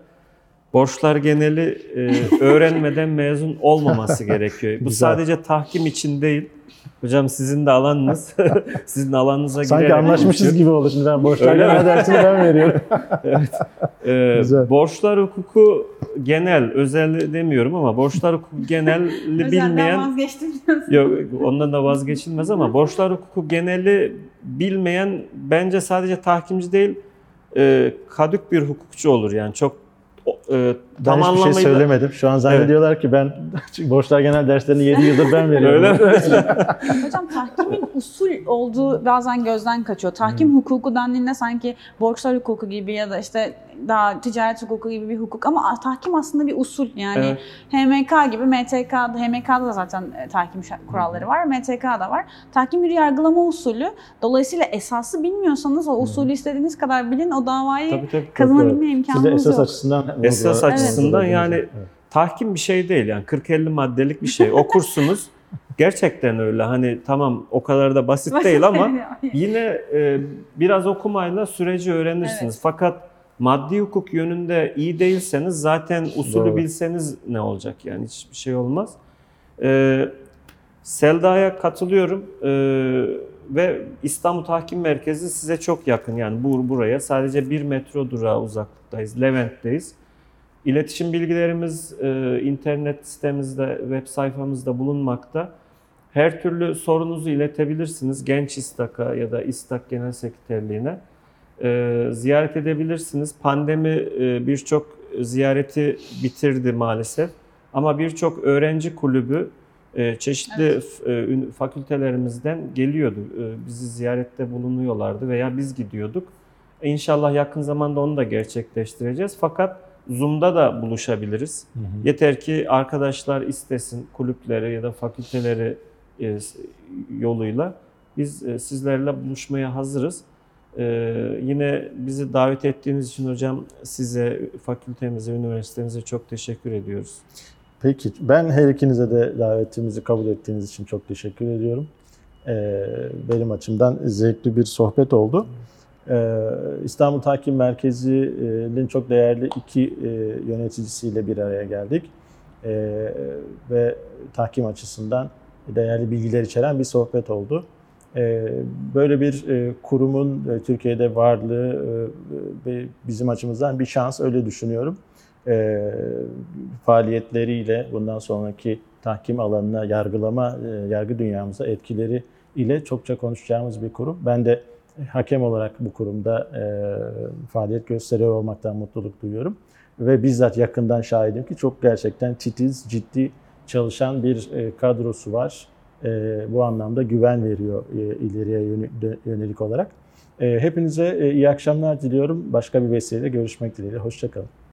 borçlar geneli e, öğrenmeden mezun olmaması gerekiyor. Bu Güzel. sadece tahkim için değil. Hocam sizin de alanınız, (laughs) sizin alanınıza Sanki girerek anlaşmışız gibi oldu. Şimdi ben borçlar genel dersini ben veriyorum. (laughs) Ee, Güzel. borçlar hukuku genel, özel demiyorum ama borçlar hukuku genelli bilmeyen vazgeçtim. (laughs) Yok ondan da vazgeçilmez ama borçlar hukuku geneli bilmeyen bence sadece tahkimci değil e, kadük bir hukukçu olur yani çok e, tam Ben hiçbir şey anlamıyla söylemedim. Şu an zannediyorlar ki ben (laughs) borçlar genel derslerini 7 yıldır ben veriyorum. Öyle mi? (laughs) Hocam tahkimin usul olduğu bazen gözden kaçıyor. Tahkim hukuku dendiğinde sanki borçlar hukuku gibi ya da işte daha ticaret hukuku gibi bir hukuk ama tahkim aslında bir usul yani Evet. HMK gibi MTK'da HMK'da da zaten e, tahkim kuralları var. MTK'da var. Tahkim bir yargılama usulü. Dolayısıyla esası bilmiyorsanız o usulü istediğiniz kadar bilin o davayı tabii tabii. kazanabilme Siz de imkanınız esas yok. açısından Esas açısından vurguladınız. yani- Evet. Tahkim bir şey değil yani 40-50 maddelik bir şey okursunuz. (laughs) Gerçekten öyle hani tamam o kadar da basit değil ama Yine e, biraz okumayla süreci öğrenirsiniz. Evet. Fakat maddi hukuk yönünde iyi değilseniz zaten usulü Doğru. bilseniz ne olacak yani hiçbir şey olmaz. E, Selda'ya katılıyorum E, ve İstanbul Tahkim Merkezi size çok yakın yani bur buraya sadece bir metro durağı uzaklıktayız. Levent'teyiz. İletişim bilgilerimiz e, internet sitemizde, web sayfamızda bulunmakta. Her türlü sorunuzu iletebilirsiniz Genç İstak'a ya da İstak Genel Sekreterliğine. Ee, ziyaret edebilirsiniz. Pandemi e, birçok ziyareti bitirdi maalesef. Ama birçok öğrenci kulübü e, çeşitli f- e, fakültelerimizden geliyordu. E, bizi ziyarette bulunuyorlardı veya biz gidiyorduk. İnşallah yakın zamanda onu da gerçekleştireceğiz. Fakat Zoom'da da buluşabiliriz. Hı hı. Yeter ki arkadaşlar istesin kulüpleri ya da fakülteleri e, yoluyla biz e, sizlerle buluşmaya hazırız. E, yine bizi davet ettiğiniz için hocam size, fakültemize, üniversitemize çok teşekkür ediyoruz. Peki ben her ikinize de davetimizi kabul ettiğiniz için çok teşekkür ediyorum. Ee, benim açımdan zevkli bir sohbet oldu. İstanbul Tahkim Merkezi'nin çok değerli iki yöneticisiyle bir araya geldik. Ve tahkim açısından değerli bilgiler içeren bir sohbet oldu. Böyle bir kurumun Türkiye'de varlığı bizim açımızdan bir şans öyle düşünüyorum. Faaliyetleriyle bundan sonraki tahkim alanına, yargılama, yargı dünyamıza etkileri ile çokça konuşacağımız bir kurum. Ben de hakem olarak bu kurumda faaliyet gösteriyor olmaktan mutluluk duyuyorum. Ve bizzat yakından şahidim ki çok gerçekten titiz, ciddi çalışan bir kadrosu var e, bu anlamda güven veriyor e, ileriye yönelik olarak. E, hepinize e, iyi akşamlar diliyorum. Başka bir vesileyle görüşmek dileğiyle. Hoşçakalın.